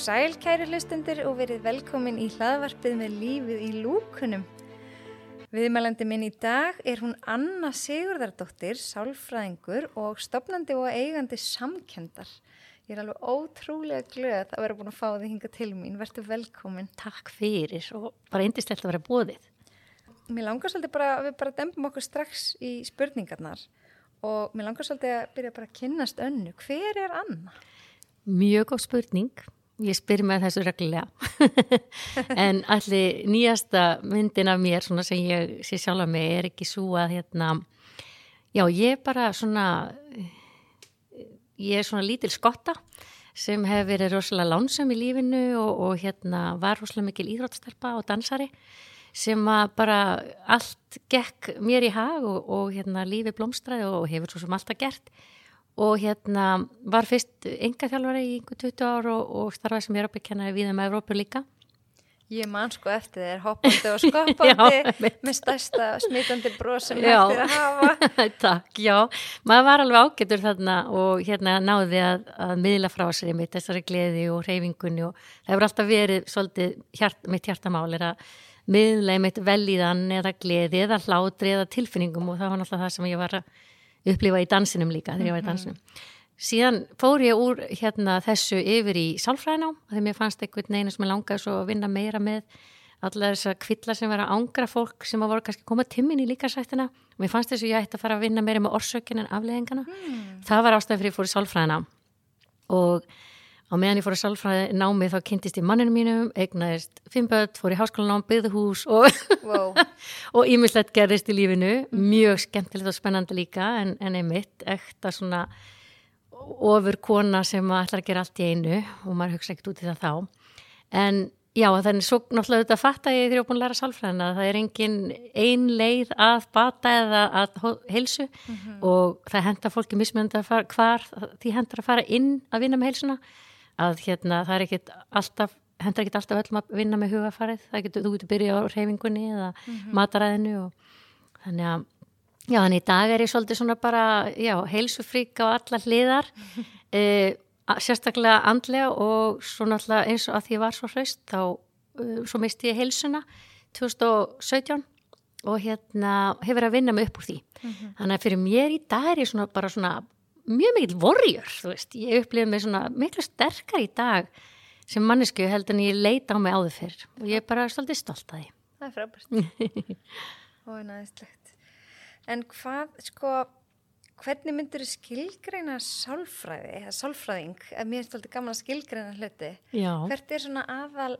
sæl kæri hlustundir og verið velkomin í hlaðvarpið með lífið í lúkunum. Viðmælandi minn í dag er hún Anna Sigurðardóttir, sálfræðingur og stopnandi og eigandi samkendar. Ég er alveg ótrúlega glöð að vera búin að fá þið hinga til mín. Verður velkomin. Takk fyrir og bara eindislegt að vera bóðið. Mér langar svolítið bara að við bara dempum okkur strax í spurningarnar og mér langar svolítið að byrja bara að kynnast önnu. Hver er Anna? Mjög góð spurning. Ég spyr með þessu reglulega. en allir nýjasta myndin af mér sem ég sé sjálf að mig er ekki svo að hérna, já ég bara svona, ég er svona lítil skotta sem hefur verið rosalega lánsam í lífinu og, og hérna var rosalega mikil íþróttstelpa og dansari sem að bara allt gekk mér í hag og, og hérna lífi blómstræði og hefur svo sem alltaf gert og hérna var fyrst enga þjálfari í einhver 20 ár og, og starfaði sem Europakennari við um Európu líka. Ég man sko eftir þér hoppandi og skoppandi með stærsta smitandi bróð sem hættir að hafa. Takk, já. Maður var alveg ágættur þarna og hérna náði að, að miðla frá sér mitt þessari gleði og reyfingunni og það hefur alltaf verið svolítið hjart, mitt hjartamál er að miðla mitt velíðan eða gleði eða hlátri eða tilfinningum og það var náttúrulega það sem ég var að upplifa í dansinum líka þegar ég var í mhm. dansinum. Síðan fór ég úr hérna þessu yfir í sálfræðinám þegar mér fannst einhvern veginn sem ég langaði svo að vinna meira með allar þessar kvillar sem var að ángra fólk sem að voru kannski koma timmin í líkasættina og mér fannst þess að ég ætti að fara að vinna meira með orsökinn en afleðingana. Mm. Það var ástæðið fyrir að ég fór í sálfræðinám og á meðan ég fór að sálfræði námið þá kynntist ég manninu mínum, eignaðist fimböld, fór í háskólanám, byggði hús og ímislegt gerðist í lífinu, mjög skemmtilegt og spennandi líka en, en einmitt ekta svona ofur kona sem ætlar að gera allt í einu og maður hugsa ekkert út í það þá. En já þannig svo náttúrulega þetta ég þegar ég er búin að læra sálfræðina það er engin ein leið að bata eða að heilsu mm -hmm. og það henda fólki mismjönd að fara hvar því hendur að fara inn að vinna með heilsuna að hérna það er ekkit alltaf hendur ekkit alltaf öllum að vinna með hugafarið það getur, þú getur byrjað á reyfingunni eða mm -hmm. mataræðinu og þannig að já þannig í dag er ég svolítið svona bara já, heilsufrík á alla hliðar e, sérstaklega andlega og svo náttúrulega eins og að því ég var svo hraust þá uh, svo misti ég heilsuna 2017 og hérna hefur að vinna mig upp úr því mm -hmm. þannig að fyrir mér í dag er ég svona bara svona mjög mikil vorjur, þú veist, ég upplifið mig svona miklu sterkar í dag sem mannesku held en ég leita á mig áður fyrr og ég er bara svolítið stolt að því. Það er frábært. og næðislegt. En hvað, sko, hvernig myndur þið skilgreina sálfræði, eða sálfræðing, að mér er svolítið gaman að skilgreina hluti. Já. Hvert er svona aðal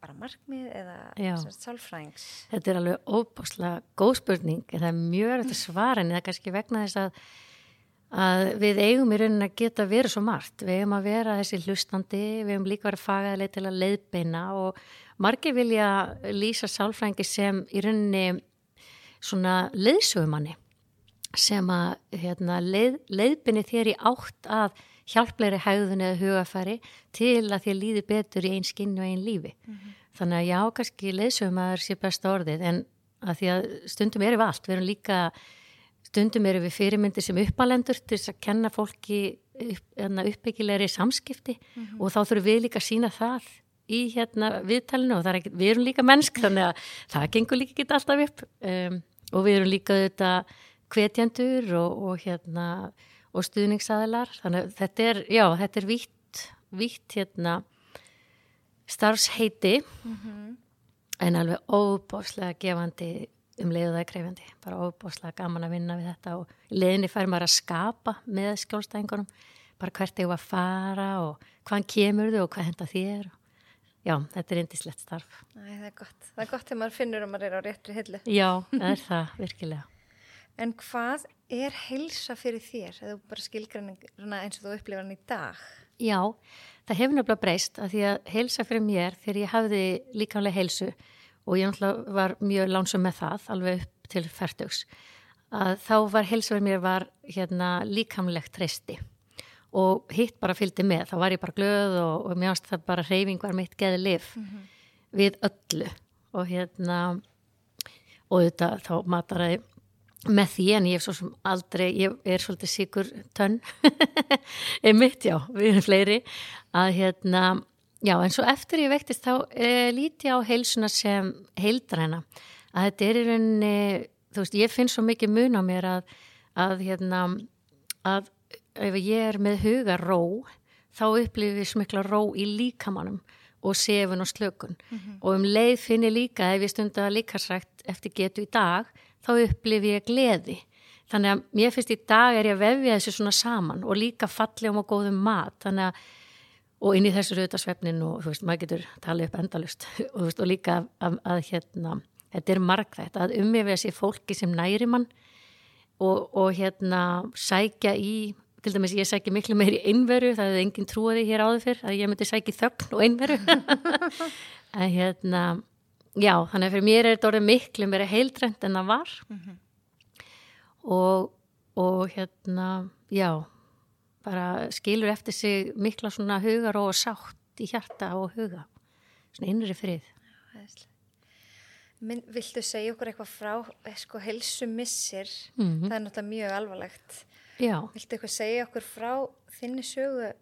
bara markmið eða sálfræðings? Þetta er alveg óbúslega góð spurning, en það er mjög öll svara en það er kannski vegna þess að að við eigum í rauninni að geta verið svo margt, við eigum að vera þessi hlustandi, við eigum líka að vera fagaðileg til að leiðbeina og margir vilja lýsa sálfrængi sem í rauninni svona leiðsögumanni sem að hérna, leið, leiðbini þér í átt að hjálpleiri hægðun eða hugafæri til að þér líði betur í einn skinn og einn lífi. Mm -hmm. Þannig að já, kannski leiðsögumæður sé besta orðið en að því að stundum er við allt, við erum líka Stundum eru við fyrirmyndir sem uppalendur til þess að kenna fólki upp, hérna, uppbyggilegri samskipti mm -hmm. og þá þurfum við líka að sína það í hérna, viðtalinu og ekki, við erum líka mennsk þannig að það gengur líka ekki alltaf upp um, og við erum líka þetta hvetjandur og, og, hérna, og stuðningsaðilar þannig að þetta er, já, þetta er vitt, vitt hérna, starfsheiti mm -hmm. en alveg óbáslega gefandi um leiðu það er krefjandi, bara óbúslega gaman að vinna við þetta og leiðinni fær maður að skapa með skjólstæðingunum. Bara hvert ég var að fara og hvaðan kemur þau og hvað henda þér já, þetta er indislegt starf. Æ, Það er gott, það er gott þegar maður finnur að maður er á réttri hillu. Já, það er það, virkilega. En hvað er heilsa fyrir þér, eða bara skilgræning eins og þú upplifar hann í dag? Já, það hefur náttúrulega breyst að því að heilsa fyrir mér þegar ég hafði líkanlega heilsu og ég náttúrulega var mjög lánsum með það alveg upp til færtugs að þá var helsverð mér var hérna líkamlegt treysti og hitt bara fylgdi með þá var ég bara glöð og, og mjögst það bara reyfing var mitt geði liv mm -hmm. við öllu og hérna og þetta þá mataraði með því en ég er svo sem aldrei ég er svolítið síkur tönn er mitt já, við erum fleiri að hérna já, en svo eftir ég veiktist þá e, líti ég á heilsuna sem heildræna. Að þetta er í rauninni, þú veist, ég finn svo mikið mun á mér að, að hérna, að ef ég er með huga ró, þá upplifir ég smikla ró í líkamannum og sefun og slökun. Mm -hmm. og um leið finn ég líka, ef ég stundar að líka sagt eftir getu í dag, þá upplifir ég gleði. Þannig að mér finnst í dag er ég að vefja þessu svona saman og líka falli um og góðum mat. Þannig að og inn í þessu rautasvefnin og þú veist, maður getur talið upp endalust og, veist, og líka að, að, að hérna, þetta er margþægt að umvefja sér fólki sem næri mann og, og hérna sækja í, til dæmis ég sækja miklu meir í einveru, það hefði enginn trúaði hér áður fyrr að ég myndi sækja þögn og einveru. En hérna já, þannig að fyrir mér er þetta orðið miklu meira heildrænt en það var. Mm -hmm og, og hérna, já, bara skilur eftir sig mikla svona hugar og sátt í hjarta og huga, svona innri frið. Minn, viltu segja okkur eitthvað frá eh, sko helsumissir, mm -hmm. það er náttúrulega mjög alvarlegt. Já. Viltu eitthvað segja okkur frá þinni sögu?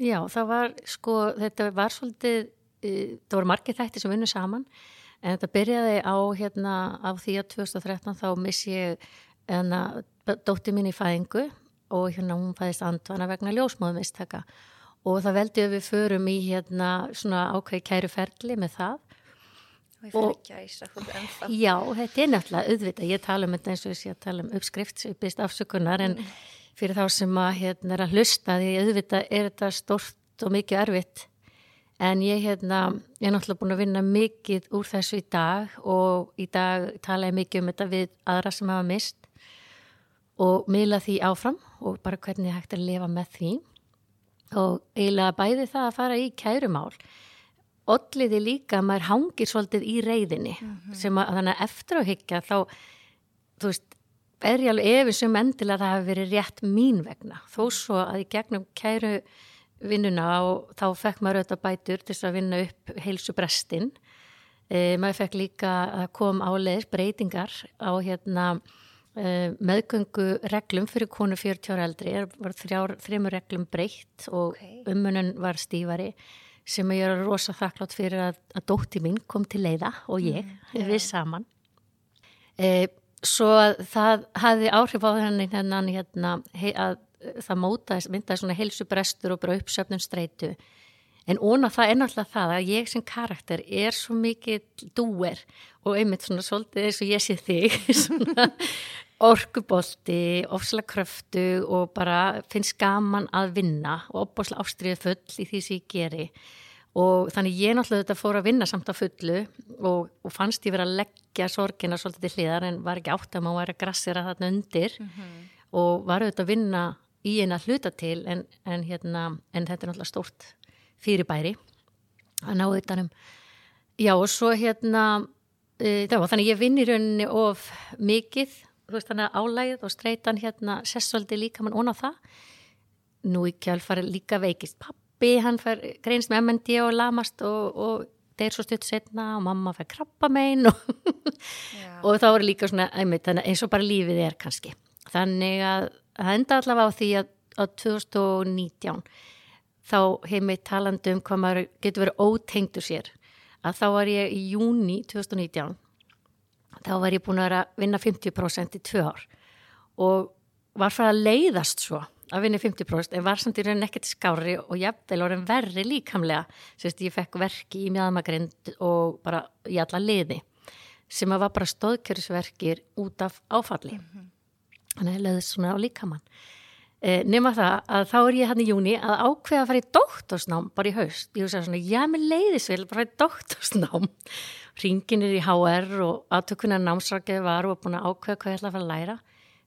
Já, það var sko, þetta var svolítið, uh, það voru margir þætti sem vunnu saman en þetta byrjaði á hérna á því að 2013 þá missi ég en að dótti mín í fæðingu og hérna hún fæðist andvana vegna ljósmóðumistaka og það veldi að við förum í hérna svona ákveði kæruferli með það. Og, og já, þetta er nefnilega auðvitað, ég tala um þetta eins og ég tala um uppskrift byrst afsökunar en mm. fyrir þá sem að hérna er að hlusta því auðvitað er þetta stort og mikið erfitt. En ég hérna, ég er náttúrulega búin að vinna mikið úr þessu í dag og í dag tala ég mikið um þetta við aðra sem hafa mist og miðla því áfram og bara hvernig hægt að lifa með því. Og eiginlega bæði það að fara í kærumál Olliði líka að maður hangir svolítið í reyðinni mm -hmm. sem að þannig að eftir að higgja þá, þú veist, er ég alveg efins um endilega að það hefur verið rétt mín vegna. Þó svo að í gegnum kæru vinnuna og þá fekk maður auðvitað bætur til að vinna upp heilsu brestinn e, maður fekk líka að kom áleis breytingar á hérna meðgöngu reglum fyrir konu 40 ára eldri var þrjár, þreymur reglum breytt og okay. umunum var stífari sem ég er rosa þakklátt fyrir að, að dótti mín kom til leiða og ég, mm, yeah. við saman uh, svo það hafði áhrif á henni hennan hérna, hei, að það mótaðist, myndaði svona heilsubrestur og bara uppsöfnum streitu en óna það er náttúrulega það að ég sem karakter er svo mikið dúer og einmitt svona svolítið eins og ég sé þig svona orkubolti, ofslega kröftu og bara finnst gaman að vinna og opboslega ástriðið full í því sem ég geri og þannig ég náttúrulega þetta fór að vinna samt á fullu og, og fannst ég verið að leggja sorgina svolítið til hliðar en var ekki átt að maður væri að grassera þarna undir mm -hmm. og var auðvitað að vinna í eina hluta til en, en, hérna, en þetta er náttúrulega stórt fyrirbæri að ná utanum já og svo hérna e, já, þannig ég vinn í rauninni of mikið þú veist þannig að álægið og streitan hérna sessvaldi líka mann ón á það. Nú í kjálfari líka veikist pappi, hann fær greinst með MND og lamast og, og þeir svo stutt setna og mamma fær krabba megin og, og þá er líka svona einmitt, eins og bara lífið er kannski. Þannig að það enda allavega á því að á 2019 þá heimið talandi um hvað maður getur verið ótengtur sér að þá var ég í júni 2019 þá var ég búin að vinna 50% í tvö ár og var fyrir að leiðast svo að vinna 50% en var samt í rauninni ekkert skári og jafnvel orðin verri líkamlega. Sérst ég fekk verki í mjöðmagrind og bara í alla liði sem að var bara stóðkjörsverkir út af áfalli. Mm -hmm. þannig að ég leiðist svona á líkamann nema það að þá er ég hann í júni að ákveða að fara í doktorsnám bara í haust, ég að svona já, mér leiðis vel bara í doktorsnám. Ringinir í HR og aðtökunar námsrakið var og búin að ákveða hvað ég ætla að fara að læra.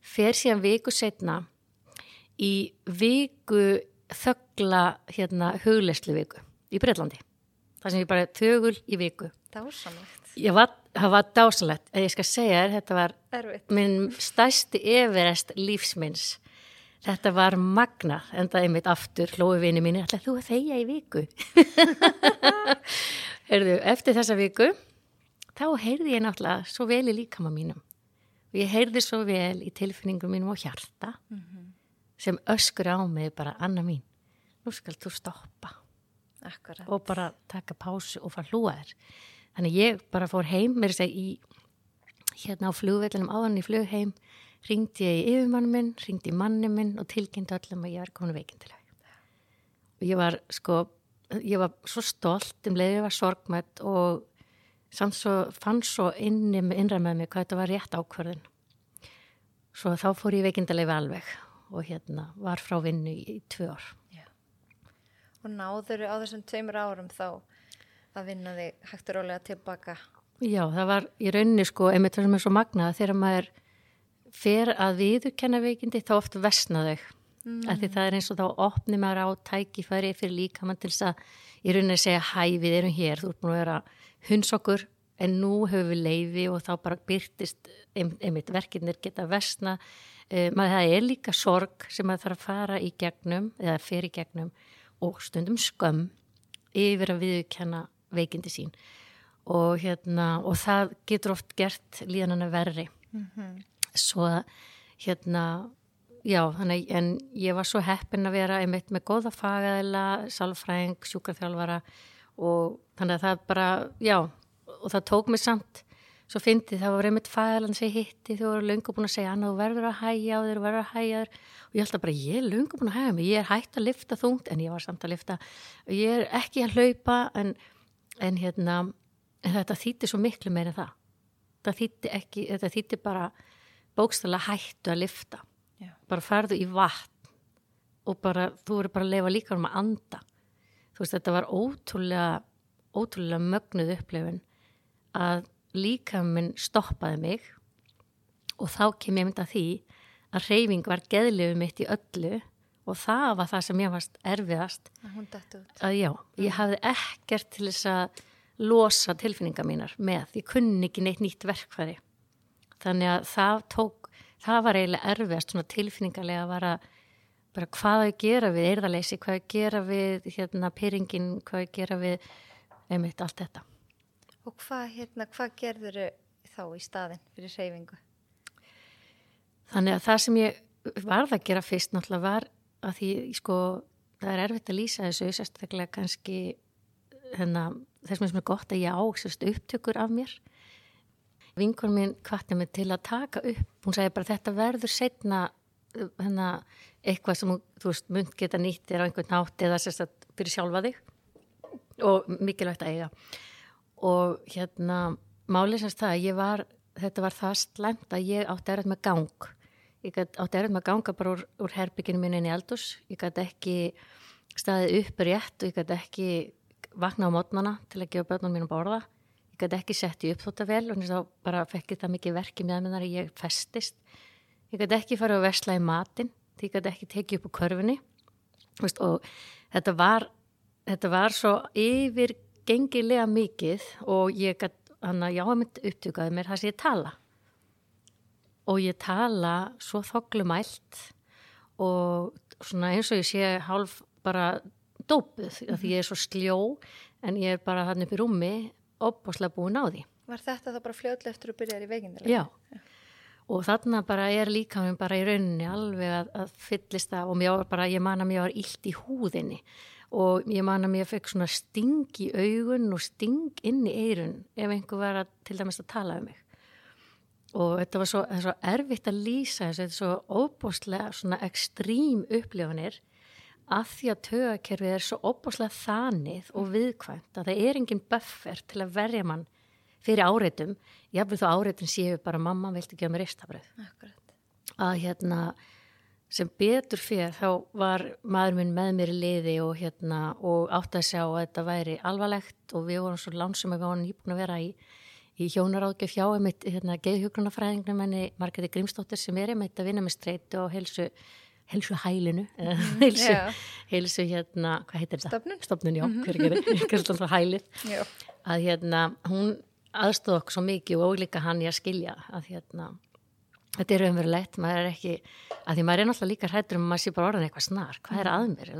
Fer síðan viku setna í viku þöggla hérna hugleislu viku í Breitlandi það sem ég bara þögul í viku. Dásanlegt Það var dásanlegt, en ég skal segja þér þetta var Erfitt. minn stæsti everest lífsminns Þetta var magnað, en það er mitt aftur, hlói vini mín, ætla þú að þeia í viku. Herðu, eftir þessa viku þá heyrði ég náttúrulega svo vel í líkama mínum og ég heyrði svo vel í tilfinningum mínum og hjarta mm -hmm. sem öskur á mig bara Anna mín, nú skal þú stoppa Akkurat. og bara taka pásu og fara hlúa þér þannig ég bara fór heim mér segi í hérna á flugvellinum áðan í flugheim ringdi ég í yfirmann minn, ringdi í manni minn og tilkynnti öllum að ég var komin veikindilega og ég var sko ég var svo stolt um leiði ég var sorgmætt og samt svo fann svo inni, innra með mig hvað þetta var rétt ákvörðin svo þá fór ég veikindilega alveg og hérna var frá vinnu í, tvö ár. Og náður á þessum tveimur árum þá að vinna þig hægt og rólega tilbaka. Já, það var í rauninni sko, einmitt það sem er svo magnað, þegar maður fer að viðurkenna veikindi þá oft vesna þau. Mm. Því það er eins og þá opnir maður á tækifæri fyrir líka mann til þess að í rauninni segja hæ við erum hér, þú ert búin að vera hunds okkur en nú hefur við leiði og þá bara byrtist einmitt verkinnir geta vesna. Uh, maður það er líka sorg sem maður þarf að fara í gegnum eða fer í gegnum og stundum skömm yfir að viðkenna veikindi sín og, hérna, og það getur oft gert líðanana verri mm -hmm. Svo hérna já, þannig en ég var svo heppin að vera einmitt með góða fagæðila salfræðing, sjúkarþjálfara og þannig að það bara já, og það tók mig samt svo fyndi það var einmitt fæðalan sem hitti þú voru lunga búin að segja annað þú verður að hægja á þér, verður að hægja þér. Og ég held að bara ég er lunga búin að hægja mig ég er hægt að lifta þungt en ég var samt að lifta og ég er ekki að hlaupa en, en hérna en þetta þýtti svo miklu meira það. Það þýtti ekki, þetta þýtti bara bókstala hættu að lifta Já. bara farðu í vatn og bara, þú verður bara að lefa líka um að anda. Þú veist, þetta var ótrúlega ótrúlega mögnuð upplifun að líka minn stoppaði mig og þá kem ég mynda því að reyfing var geðlegu mitt í öllu og það var það sem ég varst erfiðast. Að já, ég hafði ekkert til þess að losa tilfinningar mínar með, ég kunni ekki neitt nýtt verkfæri þannig að það tók, það var eiginlega erfiðast svona tilfinningarlega að vara bara hvað að gera við eirðaleysi, hvað að gera við hérna pyringin, hvað að gera við einmitt allt þetta Og hvað, hérna, hvað gerður þá í staðin fyrir reyfingu? Þannig að það sem ég varð að gera fyrst náttúrulega var að því sko það er erfitt að lýsa þessu sérstaklega kannski hérna, þess með sem er gott að ég ásast upptökur af mér. Vinkunum minn kvartið mig til að taka upp, hún sagði bara þetta verður setna hérna, eitthvað sem þú veist mynd geta nýttir á einhvern nátt eða sérstaklega fyrir sjálfa þig og mikilvægt að eiga. Og hérna málið semst það að ég var þetta var það slæmt að ég átti erðt með gang. Ég átti erðt með að ganga bara úr, úr herbygginu mínu inn í eldus ég gæti ekki staðið upp rétt og ég gæti ekki vakna á mótnana til að gefa börnum mínu borða ég gæti ekki sett í uppþóta vel og þá bara fekkið það mikið verkið með mér að ég festist ég gæti ekki farið að vesla í matin því ég gæti ekki tekið upp úr körfunni Vist, og þetta var þetta var svo yfir gengilega mikið og ég gæt, hann að já, að mynd upptökaði mér það sem ég tala og ég tala svo þoklumælt og svona eins og ég sé hálf bara dópuð mm -hmm. því ég er svo sljó en ég er bara hann upp í rúmi opbáslega búin á því. Var þetta þá bara fljóðlega eftir að byrja í veikindilega? Já. Já. Og þarna bara er líka mér bara í rauninni alveg að, að fyllist það og mér var bara, ég man að mér var illt í húðinni. Og ég man að mér fekk svona sting í augun og sting inn í eirun ef einhver var að, til dæmis að tala um mig. Og þetta var svo, svo erfitt að lýsa þessu, þetta er svo óbúslega svona ekstrím upplifanir að því að tögakerfið er svo óbúslega þanið og viðkvæmt að það er enginn buffer til að verja mann fyrir áreitum, hafði þá áreitum séu bara mamma vilti gefa mér istabröð að hérna sem betur fyrir þá var maður minn með mér í liði og, hérna, og átti að sjá að þetta væri alvarlegt og við vorum svo lansum að við vorum nýbúin að vera í, í hjónaráðgjöf hjá einmitt hérna, geðhjókrunafræðingnum enni Margeti Grímsdóttir sem er einmitt að vinna með streytu og helsu, helsu hælinu mm, helsu, helsu hérna, hvað heitir þetta? Stopnun? Stopnun, já, hver gerir, hver er alltaf hælið? Að hérna, hún aðstóð okkur svo mikið og líka hann ég að skilja að hérna þetta er umverulegt, maður er ekki að því maður er náttúrulega líka hrættur um að maður sé bara orðin eitthvað snar, hvað er að mér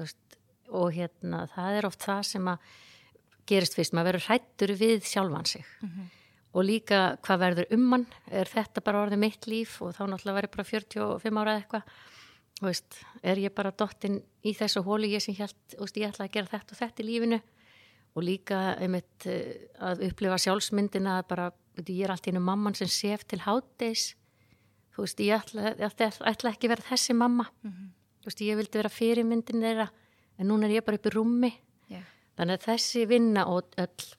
og hérna það er oft það sem að gerist fyrst, maður verður hrættur við sjálfan sig. Mm -hmm. og líka hvað verður um mann, er þetta bara orðið mitt líf? Og þá náttúrulega verður bara 45 ára eitthvað veist, er ég bara dottin í þessu hólu ég sem held, veist, ég ætla að gera þetta og þetta í lífinu og líka einmitt eh, að upplifa sjálfsmyndina að bara, veit, ég er allt í einu mamman sem sef til hátdeis þú veist, ég ætla, ég ætla, ekki verið þessi mamma þú veist, ég vildi vera fyrirmyndin þeirra en núna er ég bara upp í rúmi Já. þannig að þessi vinna og öll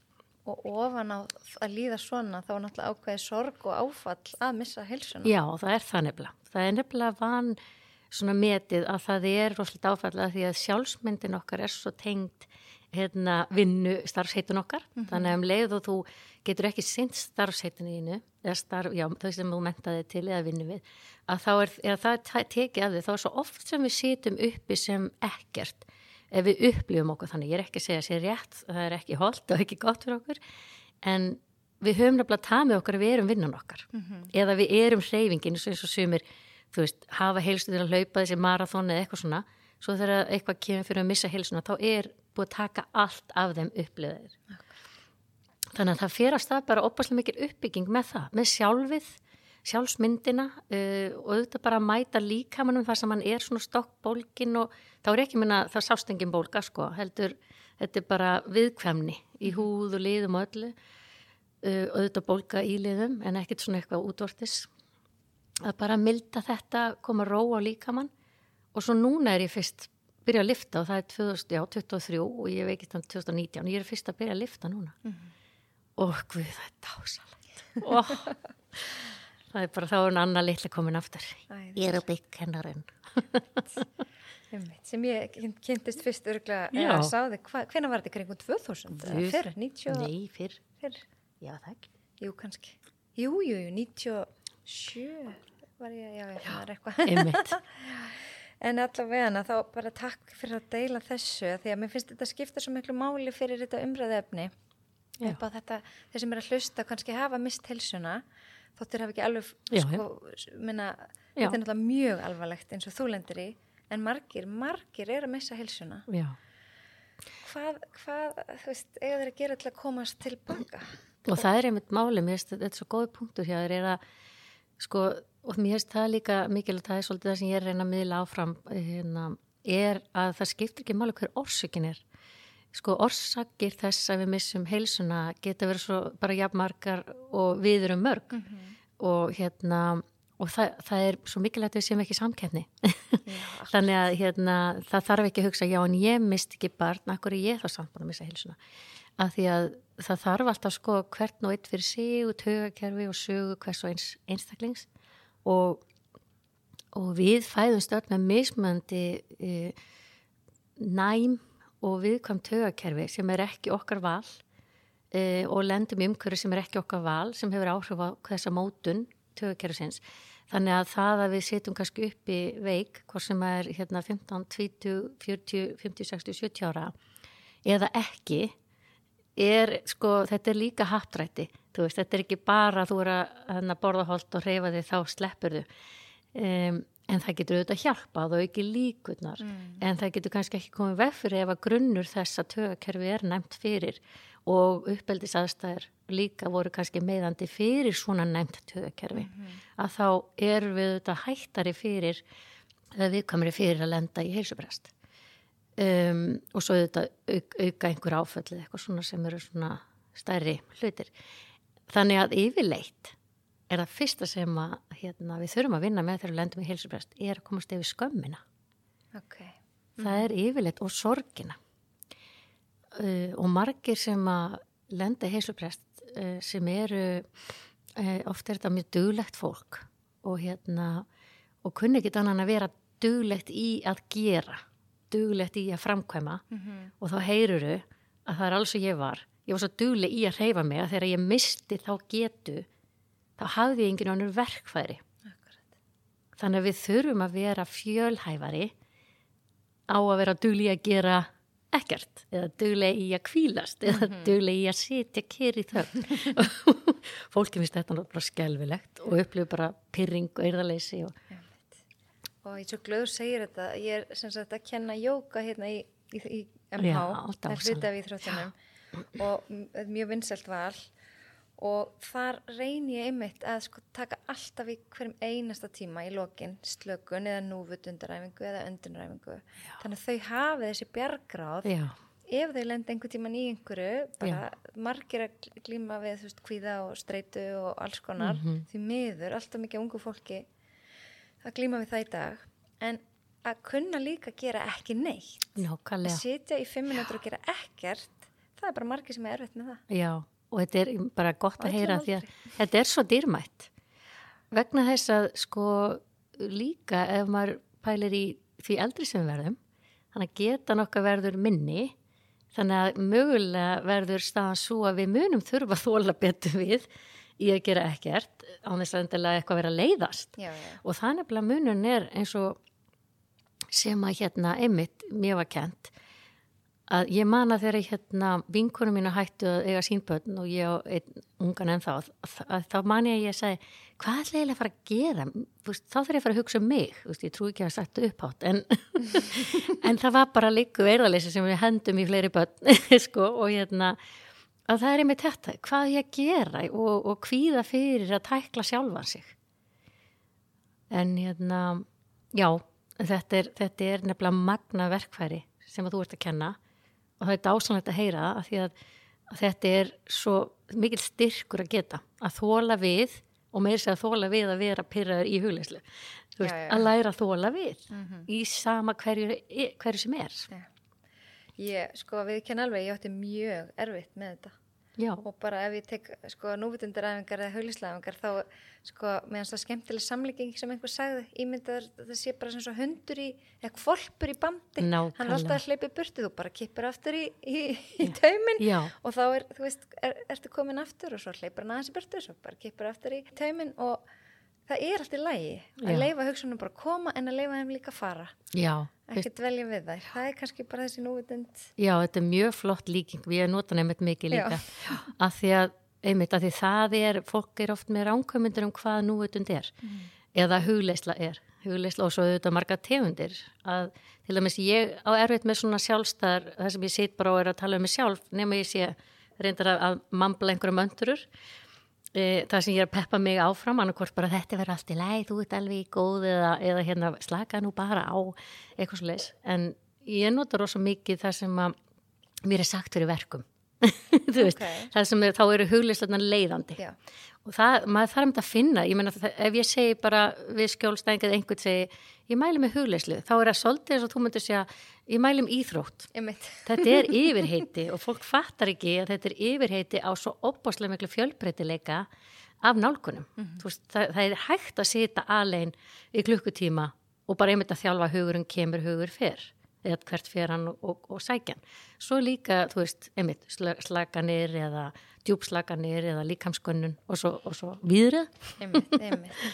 Og ofan á að líða svona þá er náttúrulega ákveði sorg og áfall að missa heilsuna. Já, það er það nefnilega. Það er nefnilega van svona metið að það er rosalega áfallega því að sjálfsmyndin okkar er svo tengd hérna, vinnu starfsheitun okkar. Þannig að um leið og þú getur ekki sint starfsheitinu þínu, eða starf, já, þau sem þú mentaði til eða vinnu við, að þá er, eða það er tekið af því, þá er svo oft sem við situm uppi sem ekkert. Ef við upplifum okkur þannig, ég er ekki að segja að sé rétt, það er ekki holdt og ekki gott fyrir okkur, en við höfum nefnilega tamið okkar að við erum vinnan okkar. Eða við erum hreyfingin eins og sumir, þú veist, hafa heilstu til að hlaupa þessi marathon eða eitthvað svona svo þegar eitthvað kemur fyrir að missa heilsuna þá er búið að taka allt af þeim upplifðir þannig að það fyrir að stað bara opaslega mikil uppbygging með það, með sjálfið sjálfsmyndina uh, og auðvitað bara að mæta líkamannum þar sem hann er svona stokkbólkin og þá er ekki minna það sást engin bólka sko, heldur þetta er bara viðkvæmni í húð og liðum og öllu. Uh, auðvitað bólka í liðum en ekkert svona eitthvað útvortis að bara milda þetta, koma ró á líkamann. Og svo núna er ég fyrst byrja að lifta og það er 2000, já, 2003 og ég veikist hann 2019 og ég er fyrst að byrja að lifta núna. Mm -hmm. og guð það er dásalegt oh, það er bara þá er hann annað litla komin aftur. Æ, ég er á byggkennarinn sem ég kynntist fyrst örgla eða sáði, hvena var þetta kringum 2000? Fyrr, 90? Nei, fyrr, fyrr. já það ekki. Jú kannski, jújú, jú, 90 sjö? Var ég að, já, já, það er eitthvað en allavega hana, þá bara takk fyrir að deila þessu því að mér finnst þetta skipta svo miklu máli fyrir þetta umræðefni upp á þetta, þeir sem er að hlusta kannski hafa mist helsuna þóttir hafa ekki alveg sko, minna, þetta er náttúrulega mjög alvarlegt eins og þú lendir í, en margir margir er að missa helsuna já. hvað, hvað þú veist, eiga þeir að gera til að komast tilbaka? Og það er einmitt máli, mér finnst þetta svo góði punktur hjá þeir er að sko, og mér finnst það líka mikilvægt það er svolítið það sem ég er reyna að miðla áfram hérna, er að það skiptir ekki máli hver orsökin er. Sko orsakir þess að við missum heilsuna geta verið svo bara jafnmarkar og við erum mörg. Og hérna og það, það er svo mikilvægt að við séum ekki samkeppni. Já, þannig að hérna, það þarf ekki að hugsa já en ég mist ekki barn, akkur er ég þá samt búin að missa heilsuna af því að það þarf alltaf sko hvern og eitt fyrir sig og tögakerfi og sögu hvers og eins einstaklings og, og við fæðumst öll með mismöndi e, næm og viðkvæm tögakerfi sem er ekki okkar val e, og lendum umhverju sem er ekki okkar val sem hefur áhrif á þessa mótun tögakerfisins. Þannig að það að við setjum kannski upp í veik, hvort sem er hérna 15, 20, 40, 50, 60, 70 ára eða ekki, er sko, þetta er líka hattrætti. Þú veist, þetta er ekki bara að þú er að hérna, borða holt og hreyfa þig þá sleppur þú. Um, en það getur auðvitað hjálpað og ekki líkurnar. En það getur kannski ekki komið veg fyrir ef að grunnur þess að tögakerfi er nefnt fyrir og uppeldisaðstæður líka voru kannski meðandi fyrir svona nefnt tögakerfi að þá erum við þetta hættari fyrir eða viðkamri fyrir að lenda í heilsubrest um, og svo þetta auk, auka einhver áföllið eitthvað svona sem eru svona stærri hlutir. Þannig að yfirleitt er það fyrsta sem að hérna, við þurfum að vinna með þegar við lendum í heilsubrest er að komast yfir skömmina. Ok, það er yfirleitt og sorgina. Uh, og margir sem að lenda í heilsuprest uh, sem eru uh, oft er þetta mjög duglegt fólk og hérna og kunni ekki annan að vera duglegt í að gera duglegt í að framkvæma og þá heyruru að það er alls og ég var. Ég var svo dugleg í að hreyfa mig að þegar ég misti þá getu þá hafði ég enginn önnur verkfæri. Akkurat. Þannig að við þurfum að vera fjölhæfari á að vera dugli að gera ekkert eða duglega í að kvílast eða duglega í að sitja í þögn. Fólki finnst þetta náttúrulega skelvilegt og upplifur bara pyrring og eirðaleysi og Einmitt. Og ég er svo glöður segir þetta. Ég er sem sagt að kenna jóka hérna í, í, í MH, Já, það er hluti af íþróttunum. Og mjög vinsælt val. Og þar reyni ég einmitt að sko taka alltaf í hverjum einasta tíma í lokin slökun eða núvut undaræfingu eða undunaræfingu þannig að þau hafi þessi bjargráð. Já, ef þau lenda einhver tíman í einhverju, bara margir að glíma við, þú veist, kvíða og streitu og alls konar, Mhm. því miður, alltaf mikið ungu fólki að glíma við það í dag, en að kunna líka gera ekki neitt, að nákvæmlega. sitja í fimm minútur og gera ekkert, það er bara margir sem er erfitt með það. Já, og þetta er bara gott Á að heyra því að þetta er svo dýrmætt. Vegna þess að sko líka ef maður pælir í því eldri sem við verðum, þannig að getan okkar verður minni, þannig að mögulega verður staðan svo að við munum þurfa að þóla betur við í að gera ekkert án þess að endilega eitthvað vera að leiðast. Já, já, Og það nefnilega munun er eins og sem að hérna einmitt mér var kent að ég man að þegar hérna vinkunum mínu hættu að eiga sínbötn og ég á einn ungan en þá að, að, þá man ég að ég segi hvað ætla ég að fara að gera? Þú veist, þá þarf ég að fara að hugsa um mig. Þú veist, ég trú ekki að hafa sagt það upphátt en, en það var bara líku veirðaleysi sem við hendum í fleiri börn sko, og hérna að það er einmitt þetta, hvað ég að gera og, og kvíða fyrir að tækla sjálfan sig en hérna já, þetta er, þetta er nefnilega magna verkfæri sem að þú ert að kenna og það er dásanlegt að heyra það af því að, að þetta er svo mikil styrkur að geta að þóla við og meir sér að þóla við að vera pyrraður í hugleyslu Þú veist, Já, já. að læra að þóla við Mhm. í sama hverju, hverju sem er Ég, sko, við kenna alveg, ég átti mjög erfitt með þetta. já, og bara ef ég tek sko núvitundaræfingar eða haulislæfingar þá sko meðan það skemmtileg samlíking sem einhver sagði, ímyndar það sé bara sem svo hundur í, eða kvolpur í bandi. Hann er Nákvæmlega. alltaf að hleypa í burtu þú bara kippur aftur í, í, í taumin já, og þá er, þú veist, er, ertu komin aftur og svo hleypur hann aðeins í burtu svo bara kippur aftur í taumin og það er allt í lægi að leifa hugsunum bara koma en að leifa þeim líka fara. Já ekki dvelja við þær, það er kannski bara þessi núvitund. Já, þetta er mjög flott líking, við nota nefnt mikið líka, að því að einmitt að því það er, fólk er oft með ránkvæmyndir um hvað núvitund er eða hugleisla er, hugleisla og svo auðvitað marga tegundir, að til dæmis ég á erfitt með svona sjálfstæðar það sem ég sit bara og er að tala um mig sjálf nema ég sé reyndar að, að mambla einhverja möndurur e, það sem ég er að peppa mig áfram annarkvort bara þetta verður allt í læg, þú ert alveg góð eða, eða hérna slaka nú bara á eitthvað svo leis, en ég nota rosa mikið það sem að mér er sagt fyrir verkum. Veist, Ok. það sem er, þá eru hugleislega leiðandi. Já, og það, maður þarf um þetta að finna ég meina, ef ég segi bara við skjólstæðingað einhvern segi, ég mæli með hugleislu þá er það svolítið eins og þú myndir segja ég mæli um íþrótt einmitt Þetta er yfirheiti og fólk fattar ekki að þetta er yfirheiti á svo opbáslega miklu fjölbreytileika af nálgunum. veist, það, það er hægt að sita alein í klukkutíma og bara einmitt að þjálfa hugurinn kemur hugur fyrr eða hvert fyrir hann og, og, og sækjan. Svo líka, þú veist, einmitt sla- slaganir eða djúpslaganir eða líkamskönnun og svo, svo víðrið. einmitt, einmitt.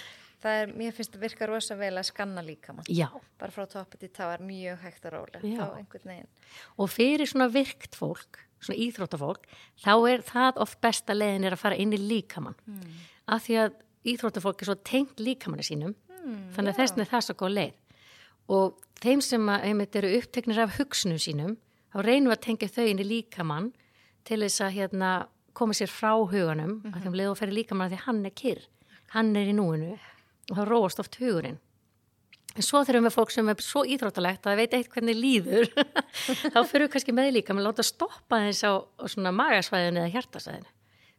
Það er, mér finnst það virka rosa vel að skanna líka mann. Já, Bara frá toppi til tá er mjög hægt og rólega. Já. Þá einhvern veginn. og fyrir svona virkt fólk, svona íþróttafólk, þá er það oft besta leiðin er að fara inn í líkamann. Mm. Af því að íþróttafólk er svo tengt líkamanni sínum, Mm, þannig að þess vegna er það svo góð leið. Og þeim sem að, einmitt eru uppteknir af hugsunum sínum, þá reynum að tengja þau inn í líkamann til þess að hérna, koma sér frá huganum, mm -hmm. að þeim leið og ferði líkamann að því hann er kyrr, hann er í núinu og þá róast oft hugurinn. En svo þurfum við fólk sem er svo íþróttalegt að það veit eitt hvernig líður, þá fyrir við kannski með líka, maður láta stoppa þess á, á svona magasvæðinu eða hjartasvæðinu.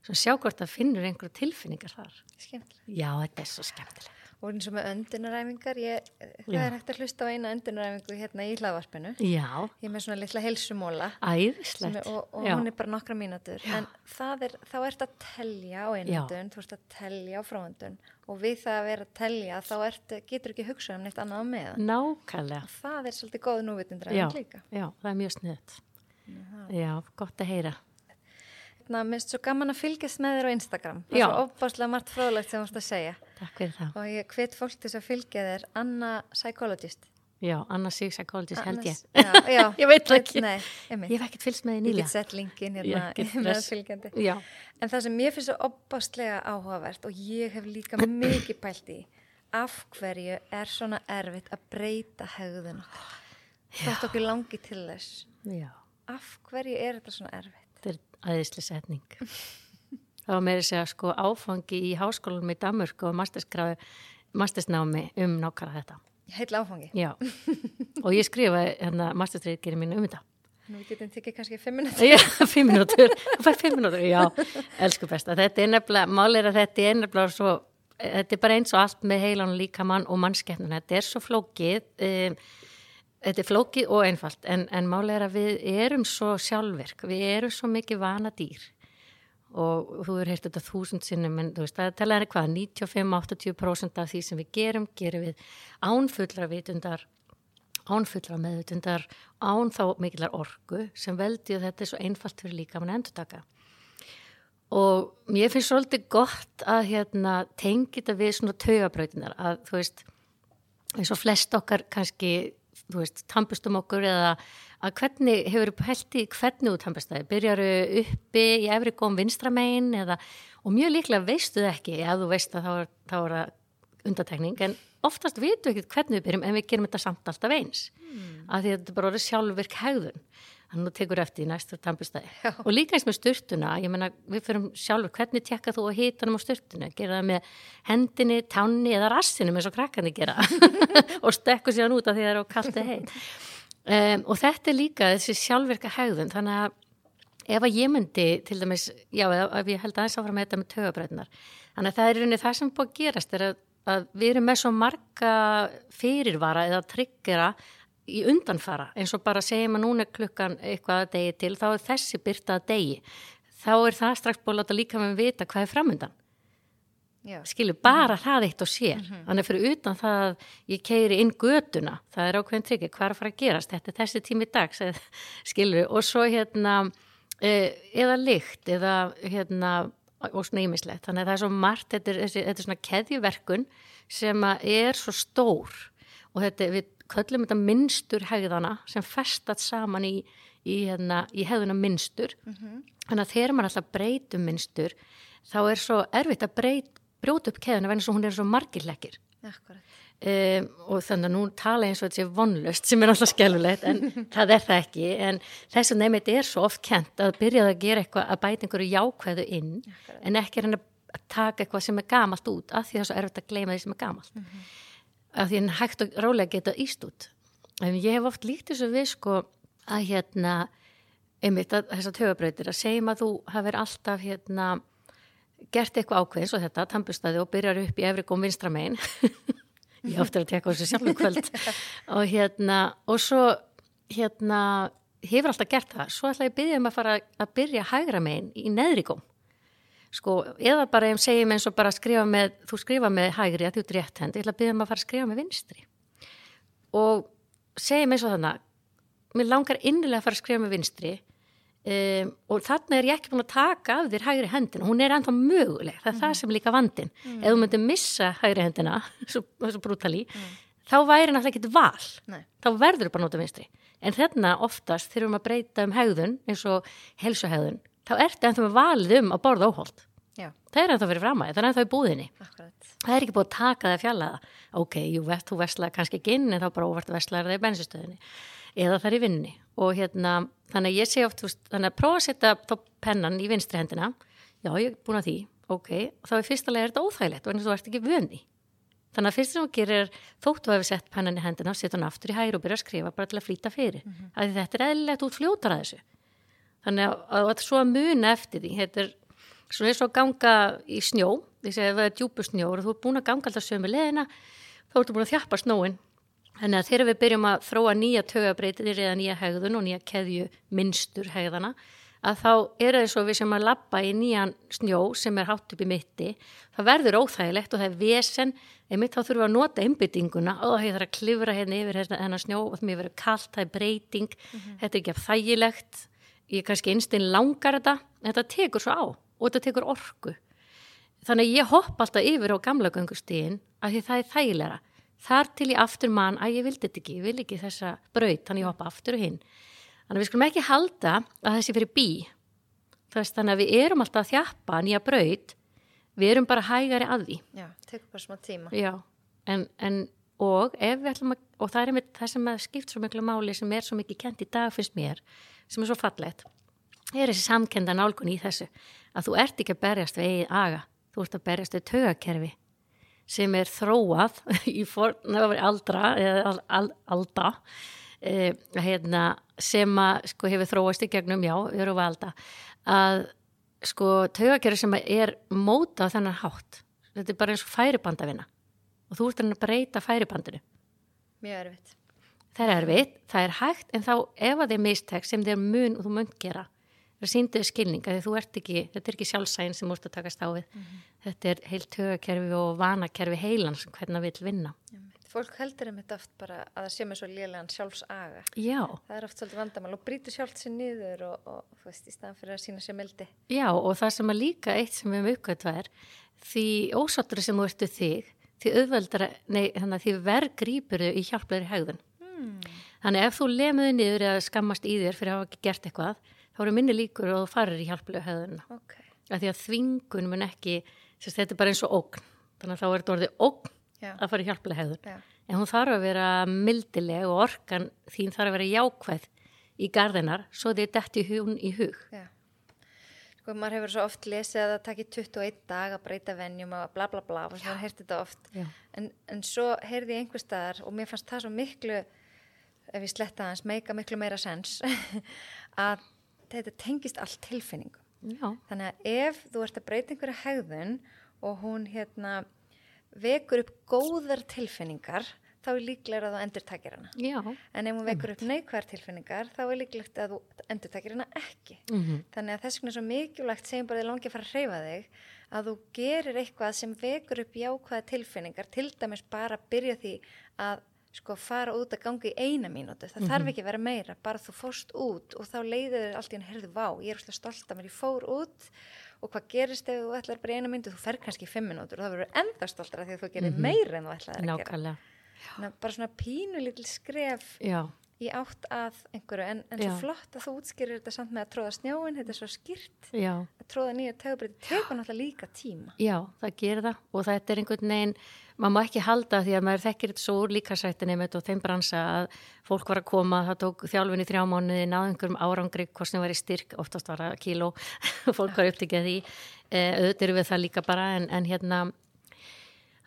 Svona sjá hvort það finnur einhverju tilfinningar þar. Skemmtilega. Já, þetta er svo skemmtilegt. Og eins og með öndunaræfingar, ég, það Já. er hægt að hlusta á eina öndunaræfingu hérna í hlaðvarpinu. Já, Ég er með svona litla heilsumóla æðislegt. er, og, og hún er bara nokkra mínútur. En er, þá ert að telja á einöndun, þú ert að telja á fráöndun og við það að vera að telja þá ert, getur ekki hugsað um neitt annað á meðan. Nákvæmlega. Það er svolítið góð núvitundræfing líka. já, það er mjög sniðt. Já, gott að heyra. Hérna, mér finnst svo gaman að fylgjast með þér á Instagram. Það Já. er svo opbáslega margt fróðlegt sem þú vorst að segja. Takk fyrir það. Og ég hvet fólk til þess að fylgja þér Anna Psychologist. Já, Anna Psychologist held ég. Já, já. Ég veit það ekki. Nei. Ég hef ekkert fylgst með því Ég get sett linkin hérna með fylgjandi. Já, En það sem mér finnst svo opbáslega áhugavert og ég hef líka mikið pælt í af hverju er svona erfitt að breyta hegðun okkar. Þótt okkur langi til þess. já. Af hverju er þetta svona erfitt? Aðeinsli setning. Það var meira að segja sko áfangi í háskólanum í Danmörku og mastersnámi um nákvæmlega þetta. Heitla áfangi. Já, og ég skrifaði hérna masterstreitgerið mín um þetta. Nú getum við tekið kannski fimm minútur. Já, fimm minútur, þú fær fimm minútur, já, elsku besta. Þetta er nefnilega, mál er að þetta er nefnilega svo, þetta er bara eins og allt með heilan líkamann og mannskeppnuna. Þetta er svo flókið, um, þetta er flókið og einfalt, en, en mál er að við erum svo sjálfverk, við erum svo mikið vana dýr og þú hefur heyrt þetta þúsund sinnum en þú veist, það talaði hvað, 95-80% af því sem við gerum, gerum við ánfullra vitundar ánfullra meðutundar án þá mikillar orgu sem veldi og þetta er svo einfalt fyrir líka mann endur taka og mér finnst svolítið gott að hérna, tengi þetta við svona taugabrautinnar að þú veist eins og flest okkar kannski þú veist, tampustum okkur eða að hvernig hefur þú pælt í hvernig þú tampast það, byrjaru uppi í efri góðum vinstramein eða og mjög líklega veistu það ekki, ef þú veist að þá er, er það undatekning en oftast vitum við ekki hvernig við byrjum en við gerum þetta samt alltaf eins. Mm. að því að þetta bara er sjálfvirk hegðun að þú tekur eftir í næstu tampustæði og líka eins með styrtuna, ég menna við fyrir sjálfur, hvernig tekka þú að hitanum á styrtuna gera það með hendinni, tánni eða rassinum eins og krakkandi gera? Og stekku sér hann út af því það er á kalti heit um, og þetta er líka þessi sjálfvirka hegðun. Þannig að ef að ég myndi til dæmis, já ef ég held aðeins áfram með þetta með tögabræðnar þannig að það er rauninni það sem búið að gerast er að, að við erum með svo marga fyrirvara eða tryggjara í undanfara eins og bara segjum að núna klukkan eitthvað að degi til þá er þessi byrta að degi. Þá er það strax búin að láta líka með vita hvað er framöndan skilur bara mm -hmm. það eitt og sér. Mm -hmm. þannig fyrir utan það að ég keiri inn göduna, það er ákveðin tryggja hvað er að fara að gerast, þetta er þessi tími dags skilur, og svo hérna e, eða lykt eða hérna og snýmislegt, þannig að það er svo margt þetta er, þetta er svona keðjuverkun sem er svo stór. Og þetta, við köllum þetta minnstur hegðana sem festat saman í, í, hérna, í hegðuna minnstur mm -hmm. þannig að þegar maður alltaf breytum minnstur þá er svo erfitt að breyt, brjóta upp keðuna vegna svo hún er svo margirleikir um, og þannig að nú tala eins og þetta sé vonlust sem er alltaf skellulegt en það er það ekki. En þess að nefnit er svo oft kent að byrjaði að gera eitthvað að bæta einhverju jákvæðu inn Akkurat. en ekki að taka eitthvað sem er gamalt út af því það er svo erfitt að gleyma því sem er gamalt. Mm -hmm að því hann hægt og rálega geta íst út. En ég hef oft líkt þessu við sko að hérna einmitt að þessar tögabrautir að segjum að þú hafið alltaf hérna gert eitthvað ákveðins og þetta tampustæði og byrjar upp í efri góðum vinstramein ég ofta að teka þessu sjálfum kvöld. Og hérna og svo hérna hefur alltaf gert það. Svo ætla ég að byrja um að fara að byrja hægra megin í neðri góm sko, eða bara ég segjum eins og bara skrifa með, þú skrifa með hægri að þú ert rétt hendi, ég ætla að byrja maður um að fara að skrifa með vinstri og segjum eins og þannig mér langar innilega að fara að skrifa með vinstri um, og þannig er ég ekki búin að taka af þér hægri hendina, hún er ennþá möguleg, það er mm. það sem líka vandin mm. ef þú myndir missa hægri hendina svo, svo brútali, mm. þá væri náttúrulega ekki val, Nei. þá verður þú bara nota vinstri, en þarna oftast þurfum að breyta um hegðun eins og helsuhegðun þá ertu ennþá með valið um að borða óholt. Já. það er ennþá fyrir framæði, það er ennþá í búðinni. Akkurat. það er ekki búið að taka það fjallaða ok, jú, þú vestlaði kannski ekki inn en þá bara óvart vestlaði það í bensinstöðinni eða það er í vinninni og hérna, þannig að ég sé oft, þannig að prófa að setja pennan í vinstri hendina. Já, ég er búin að því, ok þá er fyrstulega þetta óþægilegt og en þú ert ekki vöndi þannig að fyrst sem þú gerir þóttu að við sett pennan í hendina, setja hann aftur í hæru og byrja að skrifa bara til að flýta fyrir, mm -hmm. að þetta er eðlilegt út fljótar að þessu þannig að, að, að svo að muna eftir því. Þetta er svona eins og að ganga í snjó. Því að það er djúbu snjó og þú er búin að ganga alltaf sömu leðina þá ertu búin að þjappa snóin þannig að þegar við byrjum að þróa nýja tögabreitir eða nýja hegðun og nýja keðju minnstur hegðana að þá er það eins og við sem að lappa í nýjan snjó sem er hátt upp í mitti það verður óþægilegt og það er vesen. Einmitt þá þurfum við að nota einbyttinguna og það er að klifra hérna yfir hennar snjó og það er kallt, það er breyting. Mm -hmm. þetta er ekki að þægilegt ég kannski einstein langar þetta en þetta tekur svo á og þetta tekur orku. Þannig að ég hopp alltaf yfir á gamla göngustíðin að því það er þægilega þar til ég aftur mann að ég vildi þetta ekki ég vil ekki þessa braut, þannig ég hoppa aftur og hinn. Þannig að við skulum ekki halda að þessi fyrir bí. Þannig að við erum alltaf að þjappa nýja braut. Við erum bara hægari að því. Já, tekur bara smá tíma. Já, en, en og ef við ætlum að og það er með það sem skipt svo miklu máli sem er svo mikið kent í dag fyrst mér sem er svo fallett er þessi samkenda nálgun í þessu að þú ert ekki að berjast við eigið aga þú ert að berjast við tögakerfi sem er þróað í fornafari aldra eða al, al, alda eh, hérna, sem að sko hefur þróast í gegnum, já, eru valda að sko taugakerfi sem er móta á þennan hátt þetta er bara eins og færibandavina og þú ert að breyta færibandinu Mjög erfitt. Það er erfitt, það er hægt en þá ef að þið er mistek sem er mun og þú munt gera það sínduðu skilninga því þú ert ekki þetta er ekki sjálfsæðin sem múst að taka stáfið þetta er heilt tögakerfi og vanakerfi heilan sem hvernig það vil vinna. Fólk heldur um þetta oft bara að það sé með svo lélegan sjálfsaga. já, Það er oft svolítið vandamál og brýtur sjálft sér niður og, og þú veist, í staðan fyrir að sína sér mildi. já og það sem er líka eitt sem við höfum uppgötvað er því ósáttur sem þú ertu þig því auðveldara, nei, þannig að því verð grípur þau í hjálplegri hegðun Hmm. þannig ef þú lemuði niður eða skammast í þér fyrir að hafa ekki gert eitthvað þá eru minni líkur og þú farir í hjálplegu hegðunna Ok, af því að þvingun mun ekki sérst, þetta er bara eins og ógn. Þannig að þá er þetta orðið ógn já, að fara í hjálplega hegðun já, en hún þarf að vera mildileg og orkan þín þarf að vera jákvæð í gardinar svo þið detti hún í hug. Já. Sko, maður hefur svo oft lesið að það takir 21 dag að breyta venjum og bla bla bla og maður heyrti þetta oft. En, en svo heyrði ég einhver staðar og mér fannst það svo miklu, ef ég sletta hans, meika miklu meira sens, að þetta tengist allt tilfinningum. já, Þannig að ef þú ert að breyta einhverja hegðun og hún hérna vekur upp góðar tilfinningar, þá er líklega að þú endur takir hana. já, En ef hún vekur upp neikvæðar tilfinningar, þá er líklegt að þú endur takir hana ekki. mm Þannig að þess vegna er svo mikilvægt segjum bara þið langi að fara að hreyfa þig að þú gerir eitthvað sem vekur upp jákvæða tilfinningar, til dæmis bara að byrja því að sko fara út að ganga í eina mínútu, það þarf ekki að vera meira, bara þú fórst út og þá leiðir þér allt í hann, herðu, vá, ég er úrslega stolt að mér, ég fór út og hvað gerist ef þú ætlar bara í eina mínútu, þú fer kannski í fimm mínútur og það verður enda stoltra því að þú gerir meira en þú ætlaðir að gera. að bara svona pínu lítil skref já, í átt að einhverju, en, en svo flott að þú útskýrir þetta samt með að tróða snjóin, þetta er svo skýrt. Já. Að tróða nýja tegubreyti tekur náttúrulega líka tíma. Já, það gerir það. Og þetta er einhvern veginn, maður má ekki halda því að maður þekkir þetta svo úr líkasættinni og þeim bransa að fólk var að koma, það tók þjálfin í þrjá mánuði, náðu einhverjum árangri, hvort sem var í styrk, oftast var það kíló, fólk var upptikið því, e, auðvitað eru við það líka bara en, en hérna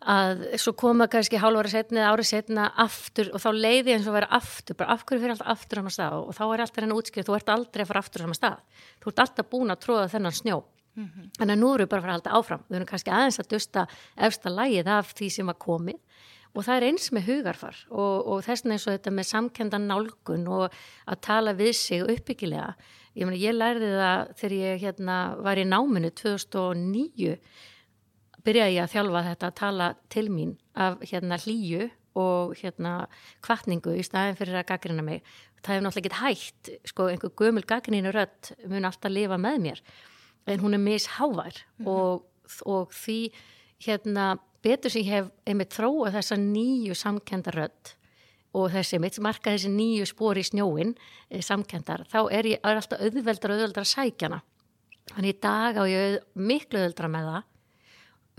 að svo koma kannski hálfari setna eða árið setna aftur og þá leiði eins og vera aftur, bara af hverju fyrir alltaf aftur á sama stað og þá er alltaf henni útskrift, þú ert aldrei að fara aftur á sama stað, þú ert alltaf búin að tróða þennan snjó Þannig að nú erum við bara að fara að halda áfram. Við erum kannski aðeins að dusta efsta lægið af því sem var komið og það er eins með hugarfar og, og þess vegna eins og þetta með samkendan nálgun og að tala við sig uppbyggilega. Ég, meni, ég lærði það þegar ég hérna, var í náminu 2009 byrjaði ég að þjálfa þetta að tala til mín af hérna, hlýju og hérna, kvartningu í staðin fyrir að gaggrina mig. Það hefur náttúrulega ekki hægt, sko, einhver gömul gaggrinu rödd mun alltaf lifa með mér. En hún er mishávær og, og því hérna betur sem ég hef einmitt þróa þessa nýju samkendarödd og þessi einmitt marka þessi nýju spóri í snjóin e, samkendar, þá er ég er alltaf auðveldar auðveldar að sækjana þannig í dag á ég miklu auðveldra með það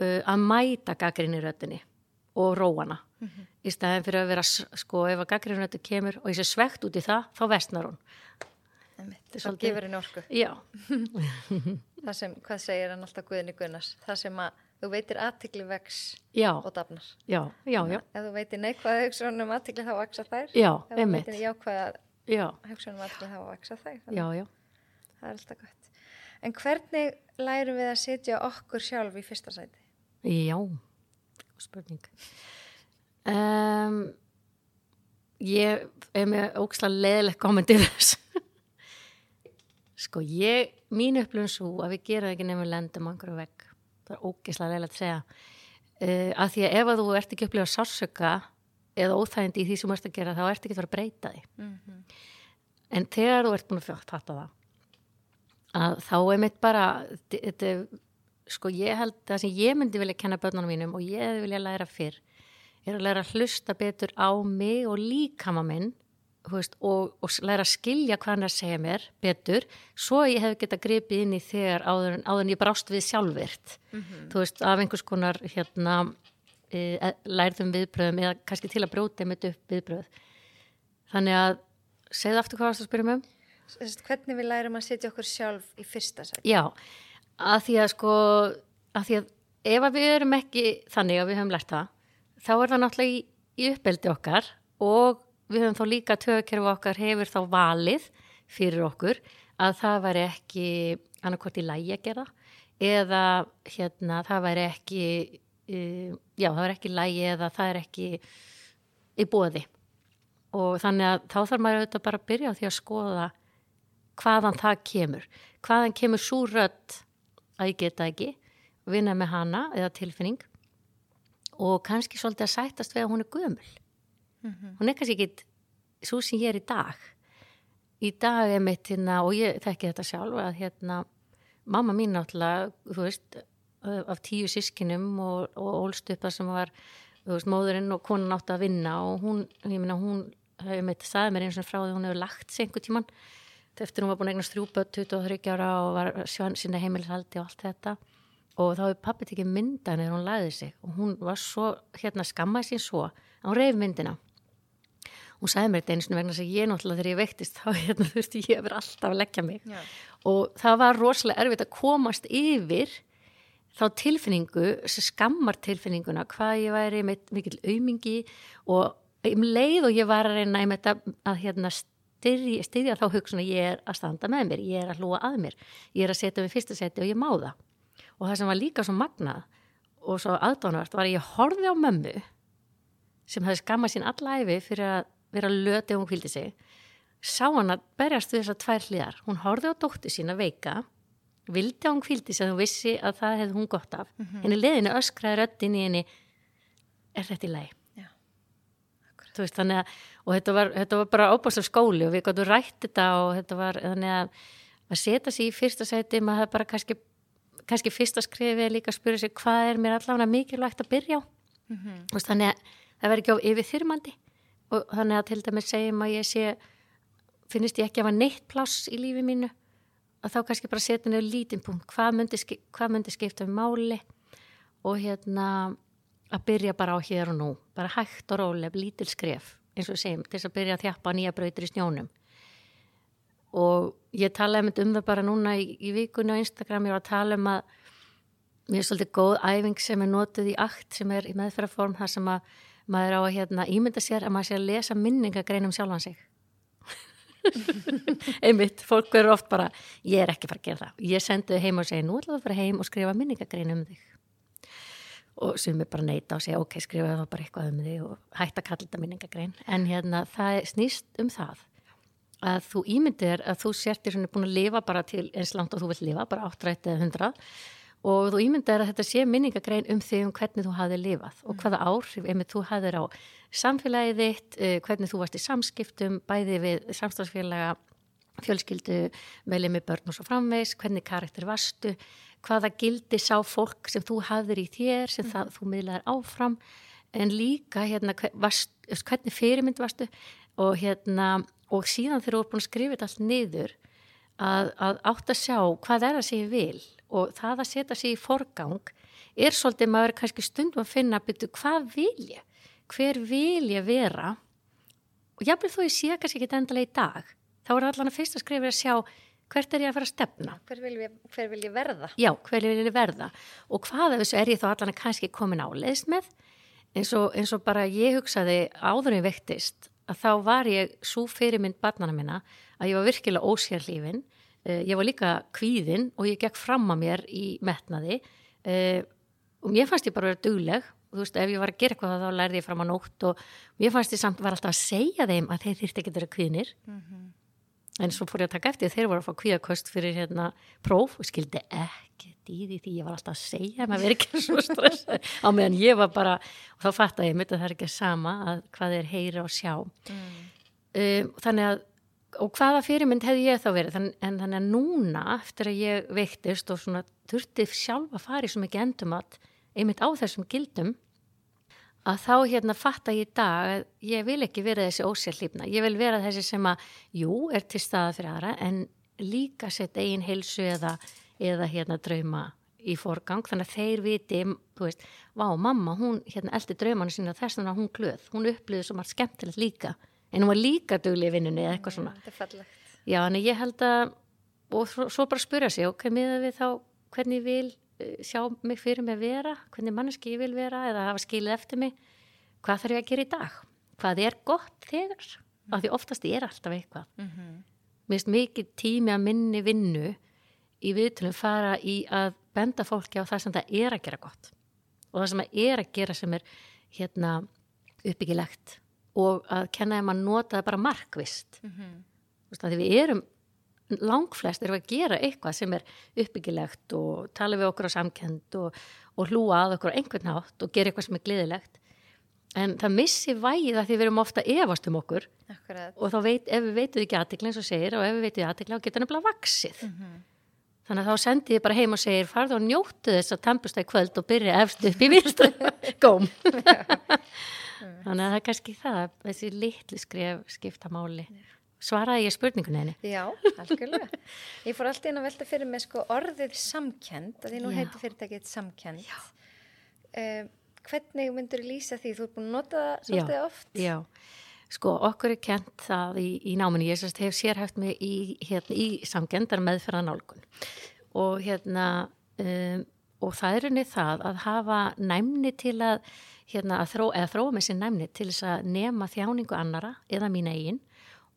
uh, að mæta gaggrinni röddinni og róana. Í staðin fyrir að vera sko ef að gaggrinni röddu kemur og ég sé svegt út í það, þá vestnar hún. Þá svolítið- gefur henni orku. Það sem, hvað segir hann alltaf Guðni Gunnars? Það sem að þú veitir aðtikli vex já, og dafnar. Já, já, já. Ef þú veitir neikvæða hugsunum aðtikli þá vaksa þær. Já, ef þú veitir jákvæða já, hugsunum aðtikli þá vaksa þær. Já, já. Það er alltaf gott. En hvernig lærum við að setja okkur sjálf í fyrsta sæti Já, spurning. Um, ég er með óksla leðilegt kommentir þess. sko, ég, mín upplifun svo að við það ekki nefnum lendum einhverju vegg. Það er ógislega leðilegt að segja. Uh, að því að ef að þú ert ekki að upplifa sársöka eða óþægindi í því sem þú ert að gera þá ert ekki að fara að breyta því. mm En þegar þú ert búin að fatta það að þá er mitt bara þetta, sko ég held það sem ég myndi vilja kenna börnunum mínum og ég vilja læra fyrr er að læra að hlusta betur á mig og líkama minn veist, og, og læra að skilja hvað hann er að segja mér betur svo ég hef geta gripið inn í þegar áður, en- áður en ég brást við sjálfvirt þú veist, af einhvers konar hérna e, lærðum viðbröðum eða kannski til að brjóta einmitt upp viðbröð þannig að segðu aftur hvað að spyrja mig um? Hvernig við lærum að setja okkur sjálf í fyrsta sæti? Já, að því að sko að því að ef að við erum ekki þannig að við höfum lært það þá er það náttúrulega í, í uppeldi okkar og við höfum þá líka tögkerfi okkar hefur þá valið fyrir okkur að það væri ekki annarkort í lægi að gera eða hérna það væri ekki uh, já það væri ekki lægi eða það er ekki í bóði og þannig að þá þarf maður auðvitað bara að byrja á því að skoða hvaðan það kemur. Hvaðan kemur rött að ég geta ekki vinna með hana eða tilfinning og kannski svolítið að sætast við að hún er gömul. Mm -hmm. hún er kannski ekki svo sem ég er í dag. Í dag er mitt hérna og ég þekki þetta sjálf að hérna mamma mín náttúrulega þú veist af tíu sískinum og, og ólst upp það sem var veist, móðurinn og konan átti að vinna og hún, ég minna hún hefur mitt sagðið mér eins og frá því hún hefur lagt sig einhver tíman eftir hún var búin að eignast þrjúböld 23 ára og var sjön sinna heimilishaldi og allt þetta. Og þá hefur pappi tekið myndan eða hún læði sig. Og hún var svo, hérna skammaði sín svo. Að hún reyf myndina. Hún sagði mér þetta eins og vegna þess að ég náttúrulega þegar ég veiktist þá hérna, þurfti ég að vera alltaf að leggja mig. Já. og það var rosalega erfitt að komast yfir þá tilfinningu, skammar tilfinninguna hvað ég væri með mikil aumingi. Og um leið og ég var að reyna að, að hérna, styrja, styrja þá hugsun að ég er að standa með mér, ég er að hlúa að mér ég er að setja við fyrsta seti og ég má það. Og það sem var líka svo magnað og svo aðdánavert var að ég horfið á mömmu sem hefði skammað sín allæfi fyrir að vera löti og hún kvildi sig sá hann að berjast við þessar tvær hliðar. Hún horfið á dótti sín að veika vildi á hún kvildi sig að hún vissi að það hefði hún gott af. Mm -hmm. henni leðinu öskraði röttin í henni er þetta í læg veist, að, og þetta var, þetta var bara óbúst af skóli og við gáttum rætt þetta og þetta var þannig að að setja sér í fyrsta seti maður hefði bara kannski kannski fyrsta skrifið líka að spyrja sig hvað er mér allavega mikilvægt að byrja á? Mm -hmm. veist, þannig að það verður ekki á yfirþyrmandi. Og þannig að til dæmis segjum að ég sé finnist ég ekki að hafa neitt pláss í lífi mínu að þá kannski bara setja nefnir lítinn punkt. Hvað myndi, hvað myndi skipta um máli? Og hérna að byrja bara á hér og nú. Bara hægt og róleg, lítil skref eins og segjum, til þess að byrja að þjappa nýja brautir í snjónum. Og ég talaði um það bara núna í, í vikunni á Instagram, ég var að tala um að mér er svolítið góð æfing sem er notið í akt sem er í meðferðarform þar sem að maður á að hérna, ímynda sér að maður sé að lesa minningagreinum sjálfan sig. Einmitt, fólk verður oft bara ég er ekki fara að gera það, ég sendi þau heim og segi nú ætlaðu að fara heim og skrifa minningagreinum um þig og sem er bara neyta og segja ok, skrifa það bara eitthvað um þig og hætta að kalla þetta minningagrein en hérna það snýst um það að þú ímyndir að þú sértir svona búin að lifa bara til eins langt og þú vill lifa, bara 8 eða 100 og þú ímyndir að þetta sé minningagrein um þig um hvernig þú hafið lifað og mm. hvaða áhrif ef þú hafið á samfélagið þitt, eh, hvernig þú varst í samskiptum, bæði við samstafsfélaga, fjölskyldu, meðlið með börn og svo framvegs, hvernig karakter varstu, hvaða gildi sá fólk sem þú hafðir í þér, sem mm. það, þú miðlaðir áfram, en líka hérna, varst, hvernig fyrirmynd varstu? Og hérna og síðan þegar þú er búin að skrifa þetta allt niður að, að átt að sjá hvað er að segja vil og það að setja sig í forgang er svolítið maður kannski stundum að finna byrju hvað vil ég, hver vil ég vera? Og jáfnveg þó ég sé kannski ekki endalega í dag þá er allan að fyrst að skrifa að sjá hvert er ég að fara að stefna? Hver vil ég, hver vil ég verða? Já, hver vil ég verða? Og hvað af þessu er ég þá allan að kannski komin á leist með? Eins og, eins og bara ég hugsaði áður en vektist að þá var ég svo fyrirmynd barnana minna að ég var virkilega ósérlífin uh, ég var líka kvíðin og ég gekk fram að mér í metnaði. Uh, og mér fannst ég bara að vera dugleg. Og þú veist ef ég var að gera eitthvað þá lærði ég fram að nótt og mér fannst ég samt var alltaf að segja þeim að þeir þýrti ekki að vera kvíðnir. Mm -hmm en svo fór ég að taka eftir þeir voru að fá kvíakost fyrir hérna próf og skildi ekki dýði því ég var alltaf að segja maður verið ekki svo stress á meðan ég var bara og þá fatt að ég myndi að það er ekki sama að hvað er heyra og sjá. Mm. um, þannig að og hvaða fyrirmynd hefði ég þá verið? Þann, en þannig að núna eftir að ég veiktist og svona þurfti sjálf að fara í svo mikið endumat einmitt á þessum gildum að þá hérna fatta ég í dag að ég vil ekki vera þessi ósérlífna, ég vil vera þessi sem að, jú, er til staða fyrir aðra en líka sett eigin heilsu eða, eða hérna drauma í forgang, þannig að þeir viti, þú veist, vá, mamma, hún hérna eldi draumanu sína þess að hún glöð, hún upplýði svo margt skemmtilegt líka, en hún var líka dugli í vinnunni eða eitthvað svona. Þetta er fallegt. Já, en ég held að, og svo bara spyrja sig, ok, miða við þá hvernig vil sjá mig fyrir mig vera, hvernig manneski ég vil vera eða hafa skilið eftir mig, hvað þarf ég að gera í dag? hvað er gott þegar af því oftast er alltaf eitthvað Mm -hmm. mér finnst mikið tími að minni vinnu í viðtunum fara í að benda fólki á það sem það er að gera gott og það sem það er að gera sem er hérna uppbyggilegt og að kenna þeim að nota það bara markvist Mm -hmm. Því við erum langflest við að gera eitthvað sem er uppbyggilegt og tala við okkur á samkend og, og hlúa að okkur á einhvern hátt og gera eitthvað sem er gleðilegt. En það missi vægið að því við erum ofta efast um okkur. Akkurat. og þá veit, ef við veitum ekki aðtikla eins og segir og ef við veitum aðtikla þá getur nefnilega vaksið Mhm. þannig að þá sendi ég bara heim og segir farðu og njóttu þess að tampust í kvöld og byrja efst upp í vinstu góm. Þannig að það er kannski það þessi litlu skref skipta máli svaraði ég spurningunni henni Já, algjörlega. Ég fór alltaf inn að velta fyrir mig sko orðið samkend, að því nú Já. heitir fyrirtækið samkend. Uh, hvernig myndur þú lýsa því? Þú ert búin að nota það svolítið oft? Já, sko okkur er kent það í, í náminu, ég sérst hef sérhæft mig í, hérna, í samgendar meðferða nálgun og hérna um, og það er henni það að hafa næmni til að hérna að þró, eða þróa með sér næmni til þess að nema þjáningu annara eða mín eigin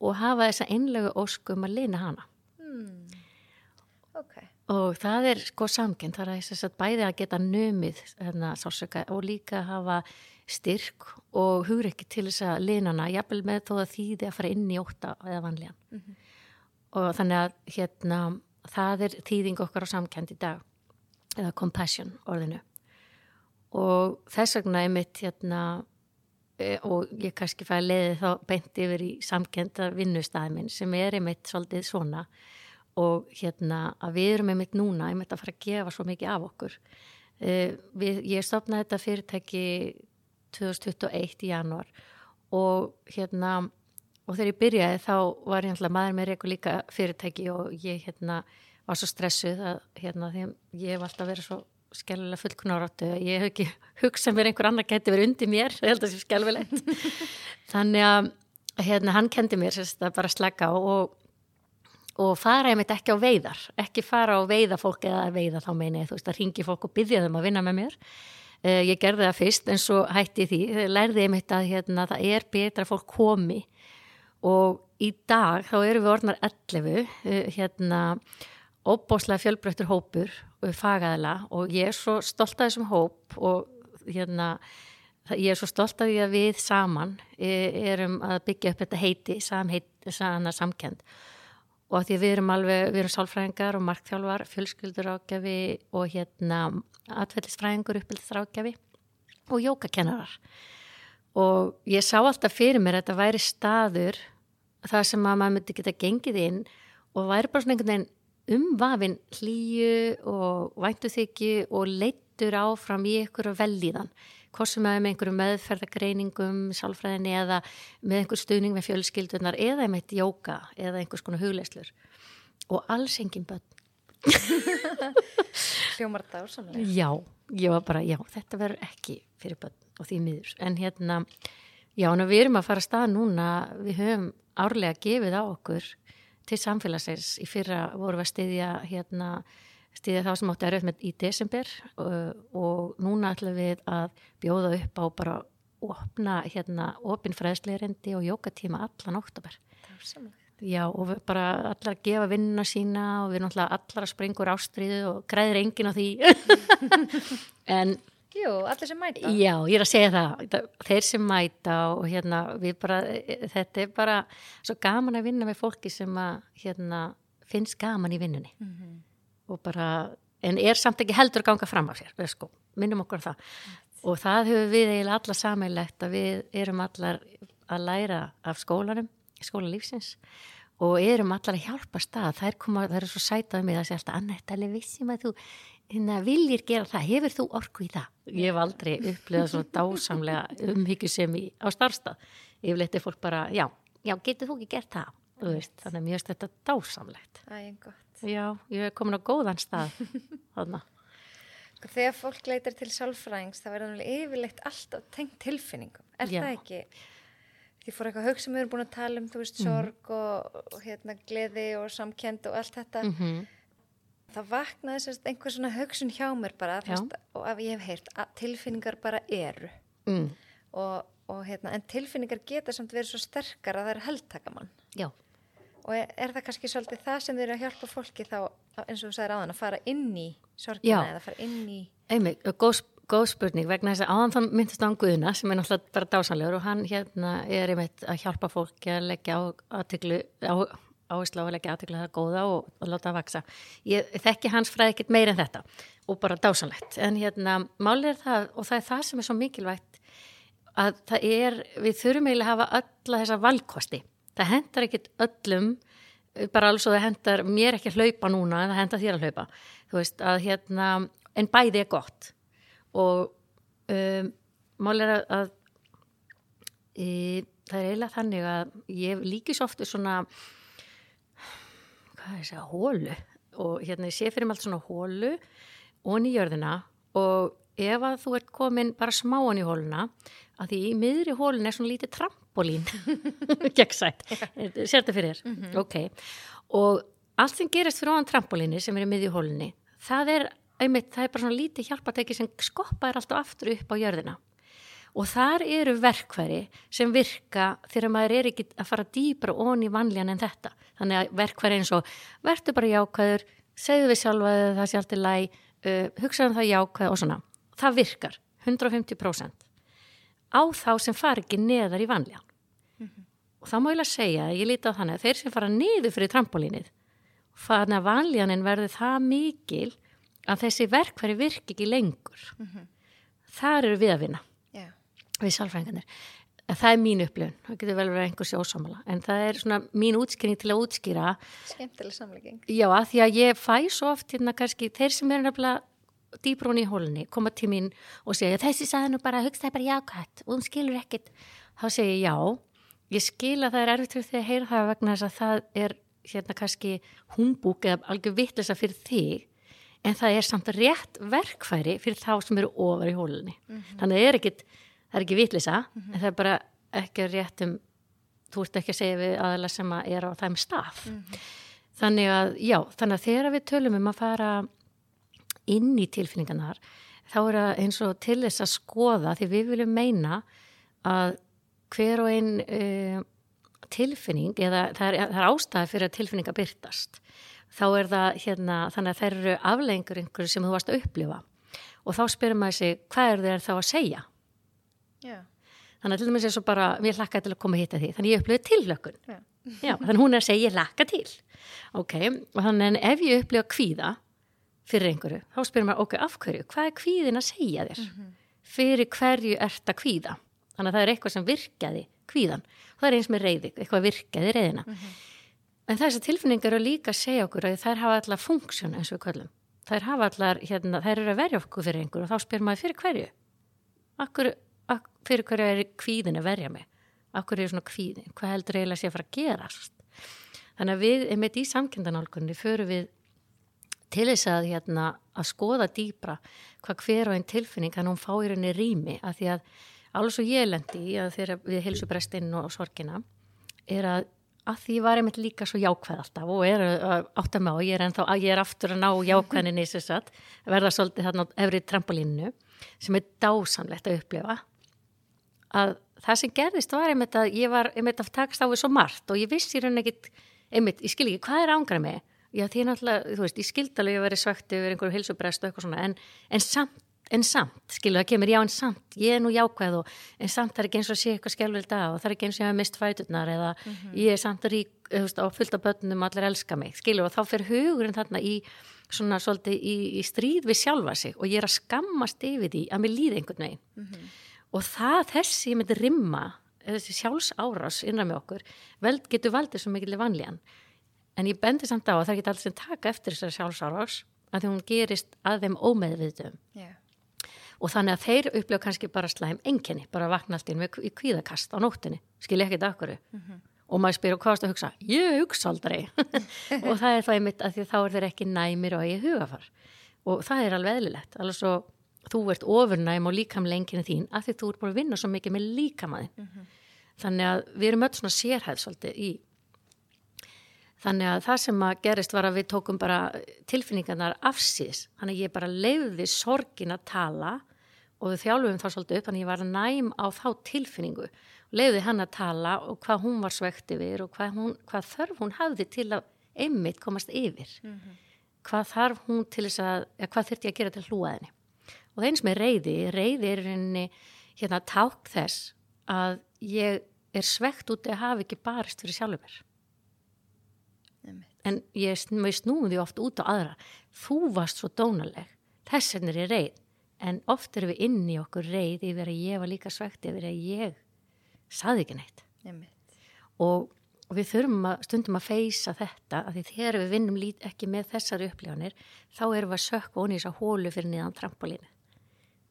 og hafa þessa einlegu óskum að lina hana Hmm. Ok. og það er sko samkend, það er þess að bæði að geta numið hérna, sásöka og líka hafa styrk og hugreikki til þess að linana, jafnvel með þó að þýði að fara inn í óta eða vanlíðan Mhm. og þannig að hérna, það er þýðing okkar á samkend í dag eða compassion orðinu og þess vegna er mitt hérna og ég kannski fæði leiði þá beint yfir í samkenda vinnustæði minn sem er einmitt svolítið svona. Og hérna að við erum einmitt núna einmitt að fara að gefa svo mikið af okkur. Uh, við, ég stopnaði þetta fyrirtæki 2021 í januar og hérna og þegar ég byrjaði þá var ég alltaf maður með reyku líka fyrirtæki og ég hérna var svo stressuð að hérna því ég hef alltaf verið svo skelvilega fullkunáráttu ég hef ekki hugsað mér einhver annar geti verið undir mér, ég held að það sé skelvilegt þannig að hérna hann kendi mér sérst að bara slaka og og fara ég mitt ekki á veiðar. Ekki fara á veiða fólk eða veiða þá meina ég. Þú veist að ringi fólk og byggja þeim að vinna með mér. Uh, ég gerði það fyrst en svo hætti því. Lærði ég mitt að hérna, það er betra fólk komi. Og í dag þá eru við orðnar 11 uh, hérna óbáslega fjölbreyttur hópur uh, fagaðala og ég er svo stolt af þessum hóp og hérna ég er svo stolt af því að við saman eh, erum að byggja upp þetta heiti samheit, samkend og að því að við erum alveg, við erum sálfræðingar og markþjálfar, fjölskyldur ágjafi og hérna atfellisfræðingur, uppbyldisrágjafi og jókakennarar. Og ég sá alltaf fyrir mér að þetta væri staður það sem að maður myndi geta gengið inn og væri bara svona einhvern veginn umvafin hlýju og væntuþykju og leittur áfram í einhverju velíðan hvort sem að með einhverju meðferðagreiningum sálfræðinni eða með einhver stuðning með fjölskyldunar eða með eitt jóka eða einhvers konar hugleislur og alls engin börn Hljómar dásamlega. Já, ég var bara, já, þetta verður ekki fyrir börn og því miður. En hérna, já, en við erum að fara að stað núna, við höfum árlega gefið á okkur til samfélagsins. Í fyrra vorum við að styðja, hérna, styðja þá sem áttu eröð með í desember og, og núna ætlum við að bjóða upp á bara opna, hérna, opin fræðsleirindi og jókatíma allan oktober. Dásamlega. Já, og við bara allar að gefa vinnuna sína og við erum allar að springa úr ástriðu og græðir enginn á því. en Jú, allir sem mæta. já, ég er að segja það, þeir sem mæta og hérna, við bara, þetta er bara svo gaman að vinna með fólki sem að, hérna, finnst gaman í vinnunni Mhm. og bara, en er samt ekki heldur að ganga fram á sér, sko, minnum okkur það. Og það hefur við eiginlega alla sammeilegt að við erum allar að læra af skólanum, skólalífsins og erum allar að hjálpa stað. Það er, koma, það er svo sætað mig að segja alltaf, Annette, alveg vissum að þú hérna, viljir gera það, hefur þú orku í það? Ég hef aldrei upplifað svona dásamlega umhyggjusemi á starfstað. Yfirleitt er fólk bara, já, já, getur þú ekki gert það? Þú Veist, þannig að mér finnst þetta dásamlegt. Æ, gott. Já, ég hef komin á góðan stað. Þannig. Sko, Þegar fólk leitar til sálfræðings það verður náttúrulega yfirleitt alltaf tengt tilfinningum. Er Já. það ekki? Því fór eitthvað hug sem við erum búin að tala um, þú veist, sorg og, og hérna gleði og samkend og allt þetta. Mm Það vaknaði sérst einhver svona hugsun hjá mér bara, fyrst, og að ég hef heyrt að tilfinningar bara eru mm. og, og hérna, en tilfinningar geta samt verið svo sterkar að það er heldtakamann Já, og er, er það kannski svolítið það sem þið eru að hjálpa fólki þá, eins og þú sagðir áðan, að fara inn í sorgina Já. eða fara inn í einmitt, góð, góð spurning vegna þess að áðan þann myndist á hann Guðna sem er náttúrulega bara dásanlegur og hann hérna er einmitt að hjálpa fólki að leggja á aðteglu á áherslu á að leggja aðteglu það góða og, og láta það vaksa. Ég þekki hans fræði ekkert meir en þetta og bara dásanlegt en hérna málið er það og það er það sem er svo mikilvægt að það er, við þurfum eiginlega að hafa alla þessa valkosti. Það hendar ekkert öllum bara alveg svo það hendar mér ekki að hlaupa núna en það hendar þér að hlaupa. Þú veist að hérna, en bæði er gott og um, mál er að, að e, það er eiginlega þannig að ég líki svo ofta svona hvað er þess að hólu og hérna ég sé fyrir mig allt svona hólu og í jörðina og ef að þú ert komin bara smáan í hóluna að því í miðri hólun er svona lítið trampolín. Gegnsætt, sér þetta fyrir Mhm. ok, og allt sem gerist fyrir ofan trampolíni sem er í miðri hólunni það er, einmitt, það er bara svona lítið hjálpatæki sem skoppa er alltaf aftur upp á jörðina og þar eru verkværi sem virka þegar maður er ekki að fara dýbra ón í vanljan en þetta. Þannig að verkværi eins og verður bara jákvæður segðu við sjálfa að það sé allt í læg uh, hugsaðum það jákvæð og svona. Það virkar 150% á þá sem fara ekki neðar í vanljan og það má ég að segja, ég líti á þannig að þeir sem fara niður fyrir trampolínið þannig að vanljanin verður það mikil að þessi verkværi virki ekki lengur. Þar eru við að vinna við sálfræðingarnir. Það er mín upplifun, það getur vel verið einhversi ósámála, en það er svona mín útskýring til að útskýra, skemmtileg samlegging já að því að ég fæ svo oft hérna kannski, þeir sem er nefnilega dýbrún í hólunni, koma til mín og segja þessi sagði nú bara, hugst það bara jákvætt og hún skilur ekkit, þá segja ég já, ég skil að það er erfitt fyrir því að heyra það vegna þess að það er hérna kannski humbúk eða algjör vittlisa fyrir þig, en það er samt rétt verkfæri fyrir þá sem eru ofar í hólunni. Þannig að það er ekkit, það er ekki vitlisa, en það er bara ekki rétt um, þú ert ekki að segja við aðalega sem að er á þeim stað. Þannig að, já, þannig að þegar við tölum um að fara inn í tilfinningarnar, þá er það eins og til þess að skoða, því við viljum meina að hver og einn uh, tilfinning, eða það er, það er ástæði fyrir að tilfinninga byrtast, þá er það hérna, þannig að þær eru aflengur einhverju sem þú varst að upplifa og þá spyrir maður sig, hvað er þeir þá að segja? Já, Þannig að til dæmis er svo bara, mér hlakka til að koma að hitta því. Þannig ég upplifa tillökun. Já. Já, þannig hún er að segja, ég hlakka til. Ok, og þannig en ef ég upplifa kvíða fyrir einhverju, þá spyrir maður, ok, af hverju? Hvað er kvíðin að segja þér? Fyrir hverju ert að kvíða? Þannig að það er eitthvað sem virkaði kvíðan. Og það er eins með reyði, eitthvað virkaði reyðina. En þessar tilfinningar eru líka að segja okkur að þær hafa allar funksjón eins og við köllum. Þær hafa allar, hérna, þær eru að verja okkur fyrir einhverju og þá spyrir maður fyrir hverju? Akkur, ak, fyrir hverju er kvíðin að verja mig? Akkur er svona kvíðin? Hvað heldur eiginlega sé að fara að gerast? Þannig að við, einmitt í samkyndanálkunni, förum við til þess að, hérna, að skoða dýbra hvað hver og einn tilfinning hann hún fá í rauninni rými að því að alveg svo ég lendi í að þegar við heilsubrestinn og sorgina er að að því ég var einmitt líka svo jákvæð alltaf og er að átta mig á, ég er ennþá ég er aftur að ná jákvæðinni að verða svolítið þarna á efri trampolínu sem er dásamlegt að upplifa að það sem gerðist var einmitt að ég var einmitt að takast á við svo margt og ég vissi rauninni ekkit einmitt, ég skil ekki, hvað er ángrað mig? Já, því náttúrulega, þú veist, ég skildi alveg að vera svegt yfir einhverju hilsubrest og eitthvað svona en, en samt, en samt, skilu það kemur, já en samt, ég er nú jákvæð og en samt það er ekki eins og sé eitthvað skjálfild að og það er ekki eins og ég hafa mist fæturnar eða ég er samt rík, þú veist, á fullt af börnum allir elska mig, skilu og þá fer hugurinn þarna í svona svolítið í, í stríð við sjálfa sig og ég er að skammast yfir því að mér líði einhvern veginn og það þessi ég myndi rimma þessi sjálfs árás innan með okkur veld getur valdið svo mikil vanlíðan. En ég bendi samt á að það geta alls sem taka eftir þessari sjálfs árás að því hún gerist að þeim ómeðviðum já, og þannig að þeir upplifa kannski bara slæm enginni, bara vakna allt inn með í kvíðakast á nóttinni, skilja ekkert akkur og maður spyr og hvað varst að hugsa? Ég hugsa aldrei. Og það er það einmitt að því þá er þeir ekki næmir og ég hugafar. Og það er alveg eðlilegt. Alveg svo þú ert ofurnæm og líkamlega enginni þín að því þú ert búin að vinna svo mikið með líkamaðin þannig að við erum öll svona sérhæð svolítið í þannig að það sem að gerist var að við tókum bara tilfinningarnar afsýðis þannig að ég bara leiði sorgin að tala og við þjálfum það svolítið upp þannig ég var næm á þá tilfinningu. Leiði hann að tala og hvað hún var svegt yfir og hvað, hún, hvað þörf hún hafði til að einmitt komast yfir. Mm -hmm. hvað þarf hún til þess að ja, hvað þurfti ég að gera til hlúaðinni og eins með reyði, reyði er henni hérna ták þess að ég er svegt út að hafa ekki barist fyrir sjálfur mér. En ég snúði því oft út á aðra. Þú varst svo dónaleg. Þess vegna er ég reyð en oft erum við inn í okkur reyð yfir að ég var líka svegt yfir að ég saði ekki neitt. Og, og við þurfum að stundum að feysa þetta að því þegar við vinnum ekki með þessari upplifanir þá erum við að sökka onni í þess að hólu fyrir niðan trampolínu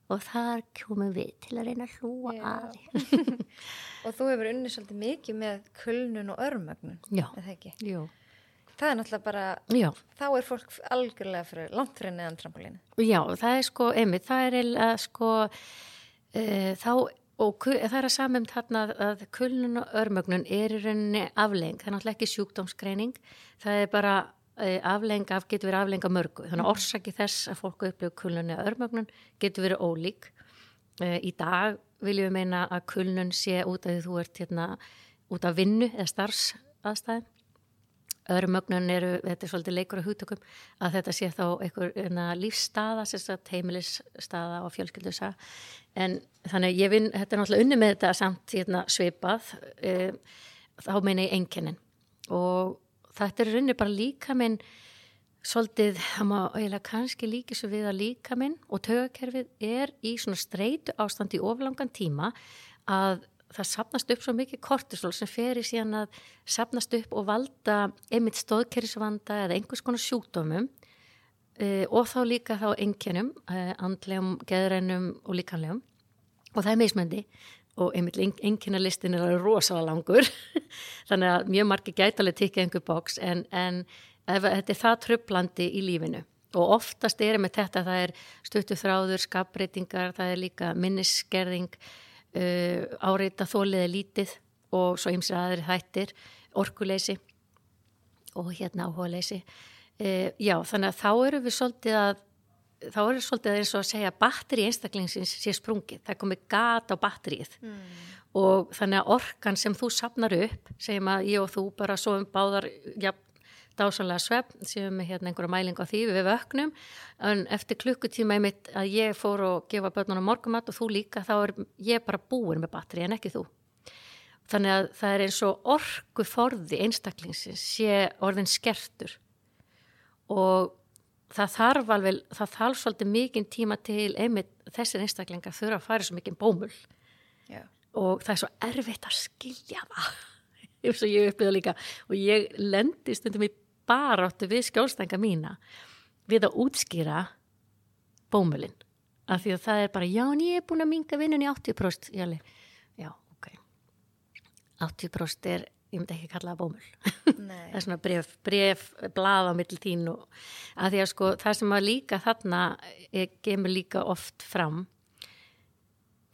og þar kjómum við til að reyna að hlúa aði og þú hefur unnið svolítið mikið með kulnun og örmögnun já, já Það er náttúrulega bara, Já. þá er fólk algjörlega fyrir, langt fyrir neðan trampolínu. Já, það er sko, einmitt, það er eða sko, e, þá og það er að samum þarna að kulnun og örmögnun er í rauninni afleng, það er náttúrulega ekki sjúkdómsgreining það er bara e, afleng af getur verið afleng af mörgu, þannig að mhm. orsaki þess að fólku upplifu kulnun eða örmögnun getur verið ólík. E, í dag viljum við meina að kulnun sé út af því þú ert hérna út af vinnu eða starfsaðstæðin örmögnun eru, þetta er svolítið leikur á hútökum, að þetta sé þá einhver hérna, lífsstaða, sérstaklega heimilisstaða og fjölskyldusa en þannig ég vinn, þetta er náttúrulega unni með þetta samt hérna, svipað e, þá meina ég enginnin og þetta er unni bara líka minn svolítið, það má eiginlega kannski líka svo við að líka minn og tögakerfið er í svona streitu ástand í oflangan tíma að það sapnast upp svo mikið kortisol sem fer í síðan að sapnast upp og valda einmitt stóðkerrisvanda eða einhvers konar sjúkdómum uh, og þá líka þá enginum, e, andlegum, geðrænum og líkanlegum og það er meismöndi og einmitt enginalistin er rosalega langur. Þannig að mjög margi gætalega tikka einhver bóks en, en ef, þetta er það tröflandi í lífinu. Og oftast er með þetta það er stuttu þráður, skapbreytingar, það er líka minniskerðing uh, áreita þóliði lítið og svo ymsir aðri þættir orkuleysi og hérna áhugaleysi. Uh, já þannig að þá eru við svolítið að þá eru svolítið eins og að segja að batteri einstaklingsins sé sprungið, það er komið gata á batterið mm. og þannig að orkan sem þú sapnar upp segjum að ég og þú bara svo um báðar ja, dásalega svefn sem með hérna einhverja mæling á því við vöknum en eftir klukkutíma einmitt að ég fór og gefa börnunum morgumat og þú líka þá er ég bara búin með batteri en ekki þú. Þannig að það er eins og orgu forði einstaklingsins sé orðin skertur. Og það þarf alveg, það þarf svolítið mikinn tíma til einmitt þessir einstaklingar þurfa að fara svo mikinn bómul. Já. og það er svo erfitt að skilja það eins og ég upplýða líka. Og ég lendi stundum í baráttu við skjólstænga mína við að útskýra bómulinn. Af því að það er bara, já en ég er búin að minga vinnun í 80% já, já, ok. 80% er, ég myndi ekki kalla það bómul. Það er svona bref, bref blað á mittl tín og að því að sko það sem að líka þarna gemur líka oft fram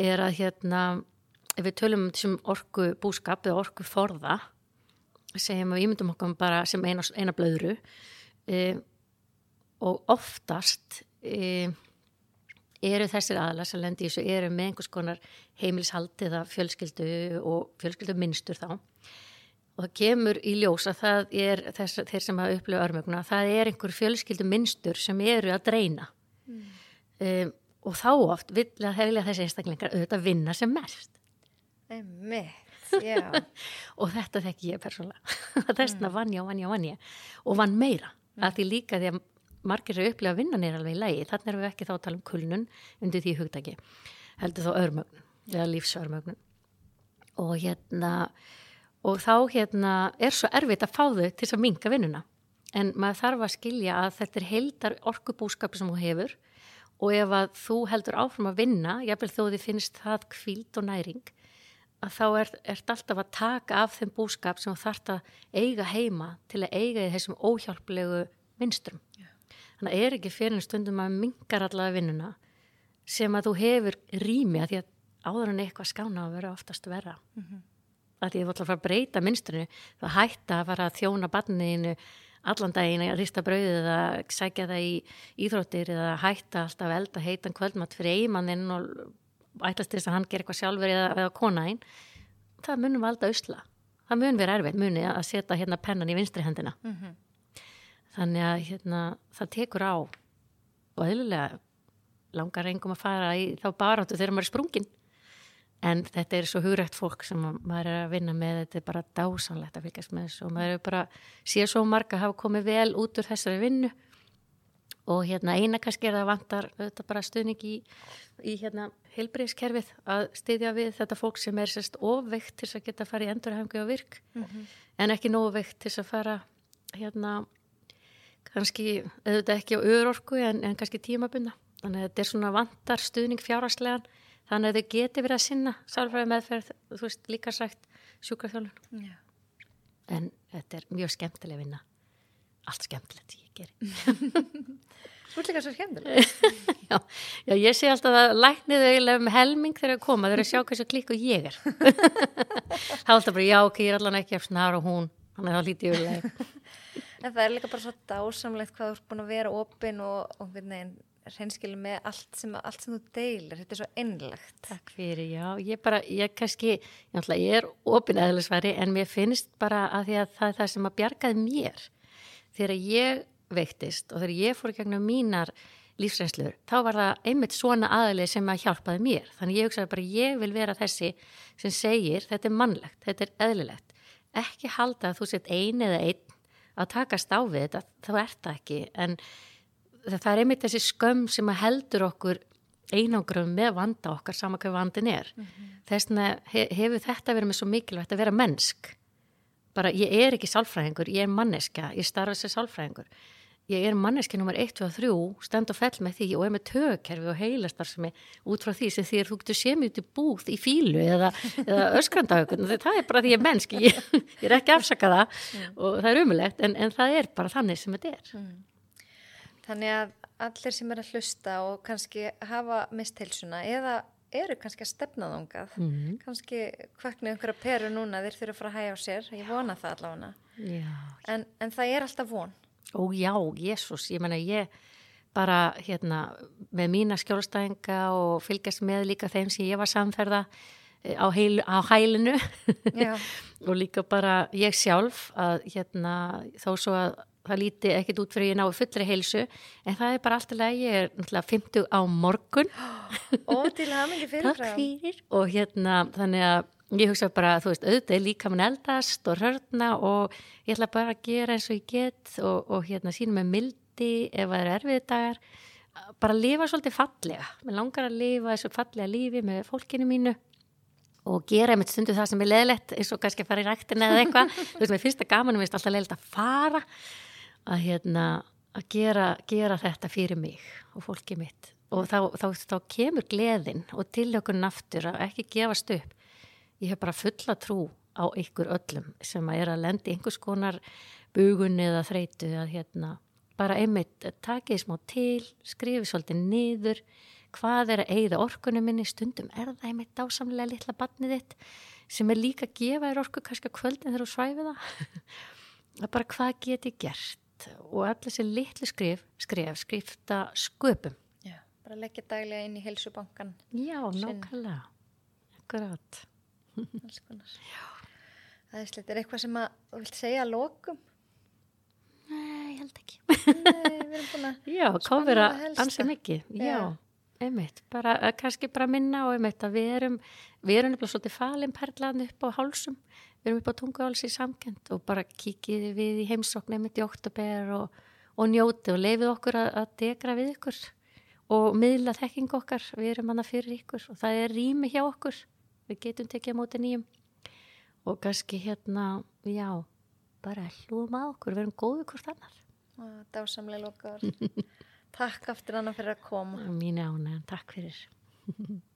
er að hérna ef við tölum um þessum orku búskap eða orku forða segjum að við ímyndum okkur bara sem eina, eina blöðru e, og oftast e, eru þessir aðlar sem lendir í þessu eru með einhvers konar heimilshald eða fjölskyldu og fjölskyldu minnstur þá og það kemur í ljós að það er þess, þeir sem hafa upplöfu örmöguna það er einhver fjölskyldu minnstur sem eru að dreina mm. e, og þá oft vilja þessi einstaklingar auðvitað vinna sem mest. Einmitt og þetta þekk ég persónulega. Þessna mm. vann ég og vann ég og vann ég. Og vann meira. Mm. að því líka því að margir eru upplega að vinna nýra alveg í lægi þannig erum við ekki þá að tala um kulnun undir því hugdagi heldur þá örmögnun eða lífsörmögnun. Og hérna og þá hérna er svo erfitt að fá þau til að minga vinnuna en maður þarf að skilja að þetta er heildar orkubúskapi sem þú hefur og ef að þú heldur áfram að vinna jáfnvel þó þið finnst það kvíld og næring að þá er þetta alltaf að taka af þeim búskap sem þú þart að eiga heima til að eiga í þessum óhjálplegu vinstrum. Yeah. Þannig að er ekki fyrir en stundum að mingar allavega vinnuna sem að þú hefur rými að því að áður en eitthvað skána að vera oftast vera. Mm -hmm. Að að þú ætla að fara að breyta minstrinu, þá hætta að fara að þjóna barniðinu allan daginn að rista brauðið eða sækja það í íþróttir eða hætta alltaf elda heitan kvöldmatt fyrir eiginmannin og ætlast til þess að hann ger eitthvað sjálfur eða, eða konaðinn það munum valda ausla það mun vera erfitt muni að setja hérna pennan í vinstri hendina. Mm -hmm. þannig að hérna, það tekur á. Og eðlulega langar engum að fara í þá baráttu þegar maður er sprungin en þetta er svo hugrætt fólk sem maður er að vinna með þetta er bara dásanlegt að fylgjast með þessu. Og maður er bara síðan svo marga hafa komið vel út úr þessari vinnu. Og hérna eina kannski er að vantar þetta bara stuðning í, í hérna heilbreyðskerfið að styðja við þetta fólk sem er sérst ofveikt til að geta að fara í endurhengu og virk. Mm -hmm. en ekki nóveikt til að fara hérna kannski, auðvitað ekki á öðrorku en, en kannski tímabunna þannig að þetta er svona vantar stuðning fjárhagslegan þannig að þau geti verið að sinna sálfræði meðferð, þú veist, líka sagt sjúkarþjálun en þetta er mjög skemmtileg vinna. Allt skemmtilegt ég gerir Þú ert líka svo skemmtileg. Já, já, ég sé alltaf að læknið eiginlega um helming þegar það koma, þau eru að sjá hversu klikku ég er. Þá er alltaf bara, já, ok, ég er allavega ekki af snar og hún. Þannig að það líti yfirlega En það er líka bara svo dásamlegt hvað þú ert búin að vera opinn og, og við nefn reynskilu með allt sem, allt sem þú deilir, þetta er svo innlegt. Takk fyrir, já, ég bara, ég kannski, ég, er opin eðlisværi en mér finnst bara að því að það er það sem að bjargaði mér þegar ég veiktist og þegar ég fór í gegnum mínar lífsreynslur, þá var það einmitt svona aðlið sem að hjálpaði mér. Þannig ég hugsaði bara, ég vil vera þessi sem segir, þetta er mannlegt, þetta er eðlilegt. Ekki halda að þú sett ein eða einn að takast á við þetta, þá ert það ekki, en það er einmitt þessi skömm sem að heldur okkur einangrum með vanda okkar sama hvað vandin er mm -hmm. þess vegna hefur þetta verið með svo mikilvægt að vera mennsk bara ég er ekki sálfræðingur, ég er manneska ég starfa sér sálfræðingur ég er manneski nummer 1, 2 og 3 stend og fell með því og er með tögkerfi og heilastar sem er út frá því sem því er þú getur semið út í búð í fílu eða, eða öskrandaugun, það er bara því ég er mennsk ég, ég er ekki afsakað það mm. og það er umulegt en, en það er bara þannig sem þetta er mm. Þannig að allir sem er að hlusta og kannski hafa mistilsuna eða eru kannski að stefna þángað, mm -hmm. kannski hvaknið einhverja peru núna þeir þurfa að fara að hægja á sér, ég vona það allavega. En, en það er alltaf von. Ó já, Jésús, ég menna ég bara hérna með mína skjólstæðinga og fylgjast með líka þeim sem ég var samferða eh, á, heil, á hælinu og líka bara ég sjálf að hérna þó svo að það líti ekkit út fyrir ég ná fullri heilsu en það er bara alltaf að ég er náttúrulega 50 á morgun. Og til mikið fyrirfram og hérna þannig að ég hugsa bara þú veist auðvitað líka mann eldast og hörna og ég ætla bara að gera eins og ég get og, og hérna sínum með mildi ef það er erfið dagar. Bara að lifa svolítið fallega. Mér langar að lifa þessu fallega lífi með fólkinu mínu og gera einmitt stundu það sem er leðilegt eins og kannski að fara í ræktina eða eitthvað. Þú veist, mér finnst það gaman mér finnst alltaf leðilegt að fara að, hérna, að gera, gera þetta fyrir mig og fólkið mitt. Og þá, þá, þá kemur gleðin og tilökunn aftur að ekki gefast upp. Ég hef bara fulla trú á ykkur öllum sem að er að lendi einhvers konar bugunni eða þreitu að hérna bara einmitt takið smá til, skrifið svolítið niður. Hvað er að eigða orkunum minni? Stundum er það einmitt dásamlega litla barnið þitt sem er líka að gefa þér orku kannski að kvöldin þegar þú svæfið það. Bara hvað get ég gert og allir þessi litlu skrif, skrif skrifta sköpum. Já, bara leggja daglega inn í helsubankan Já, nákvæmlega. Akkurát Það er slett, er eitthvað sem að þú vilt segja að lokum? Nei, ég held ekki. Nei, við erum búin að Já, kofira ansið mikið. Já, einmitt, bara, kannski bara minna og einmitt að við erum við erum nefnilega svolítið falin perlaðin upp á hálsum við erum upp á tunguháls í samkend og bara kikið við í heimsókn einmitt í oktober og, og njóti og leifið okkur að, að degra við ykkur og miðla þekking okkar, við erum hana fyrir ykkur og það er rými hjá okkur. Við getum tekið á móti nýjum. Og kannski hérna, já bara hlúum að okkur, við erum góðið hvort annar. Dásamlega lokaður Takk aftur annar fyrir að koma. Mín ánægum, takk fyrir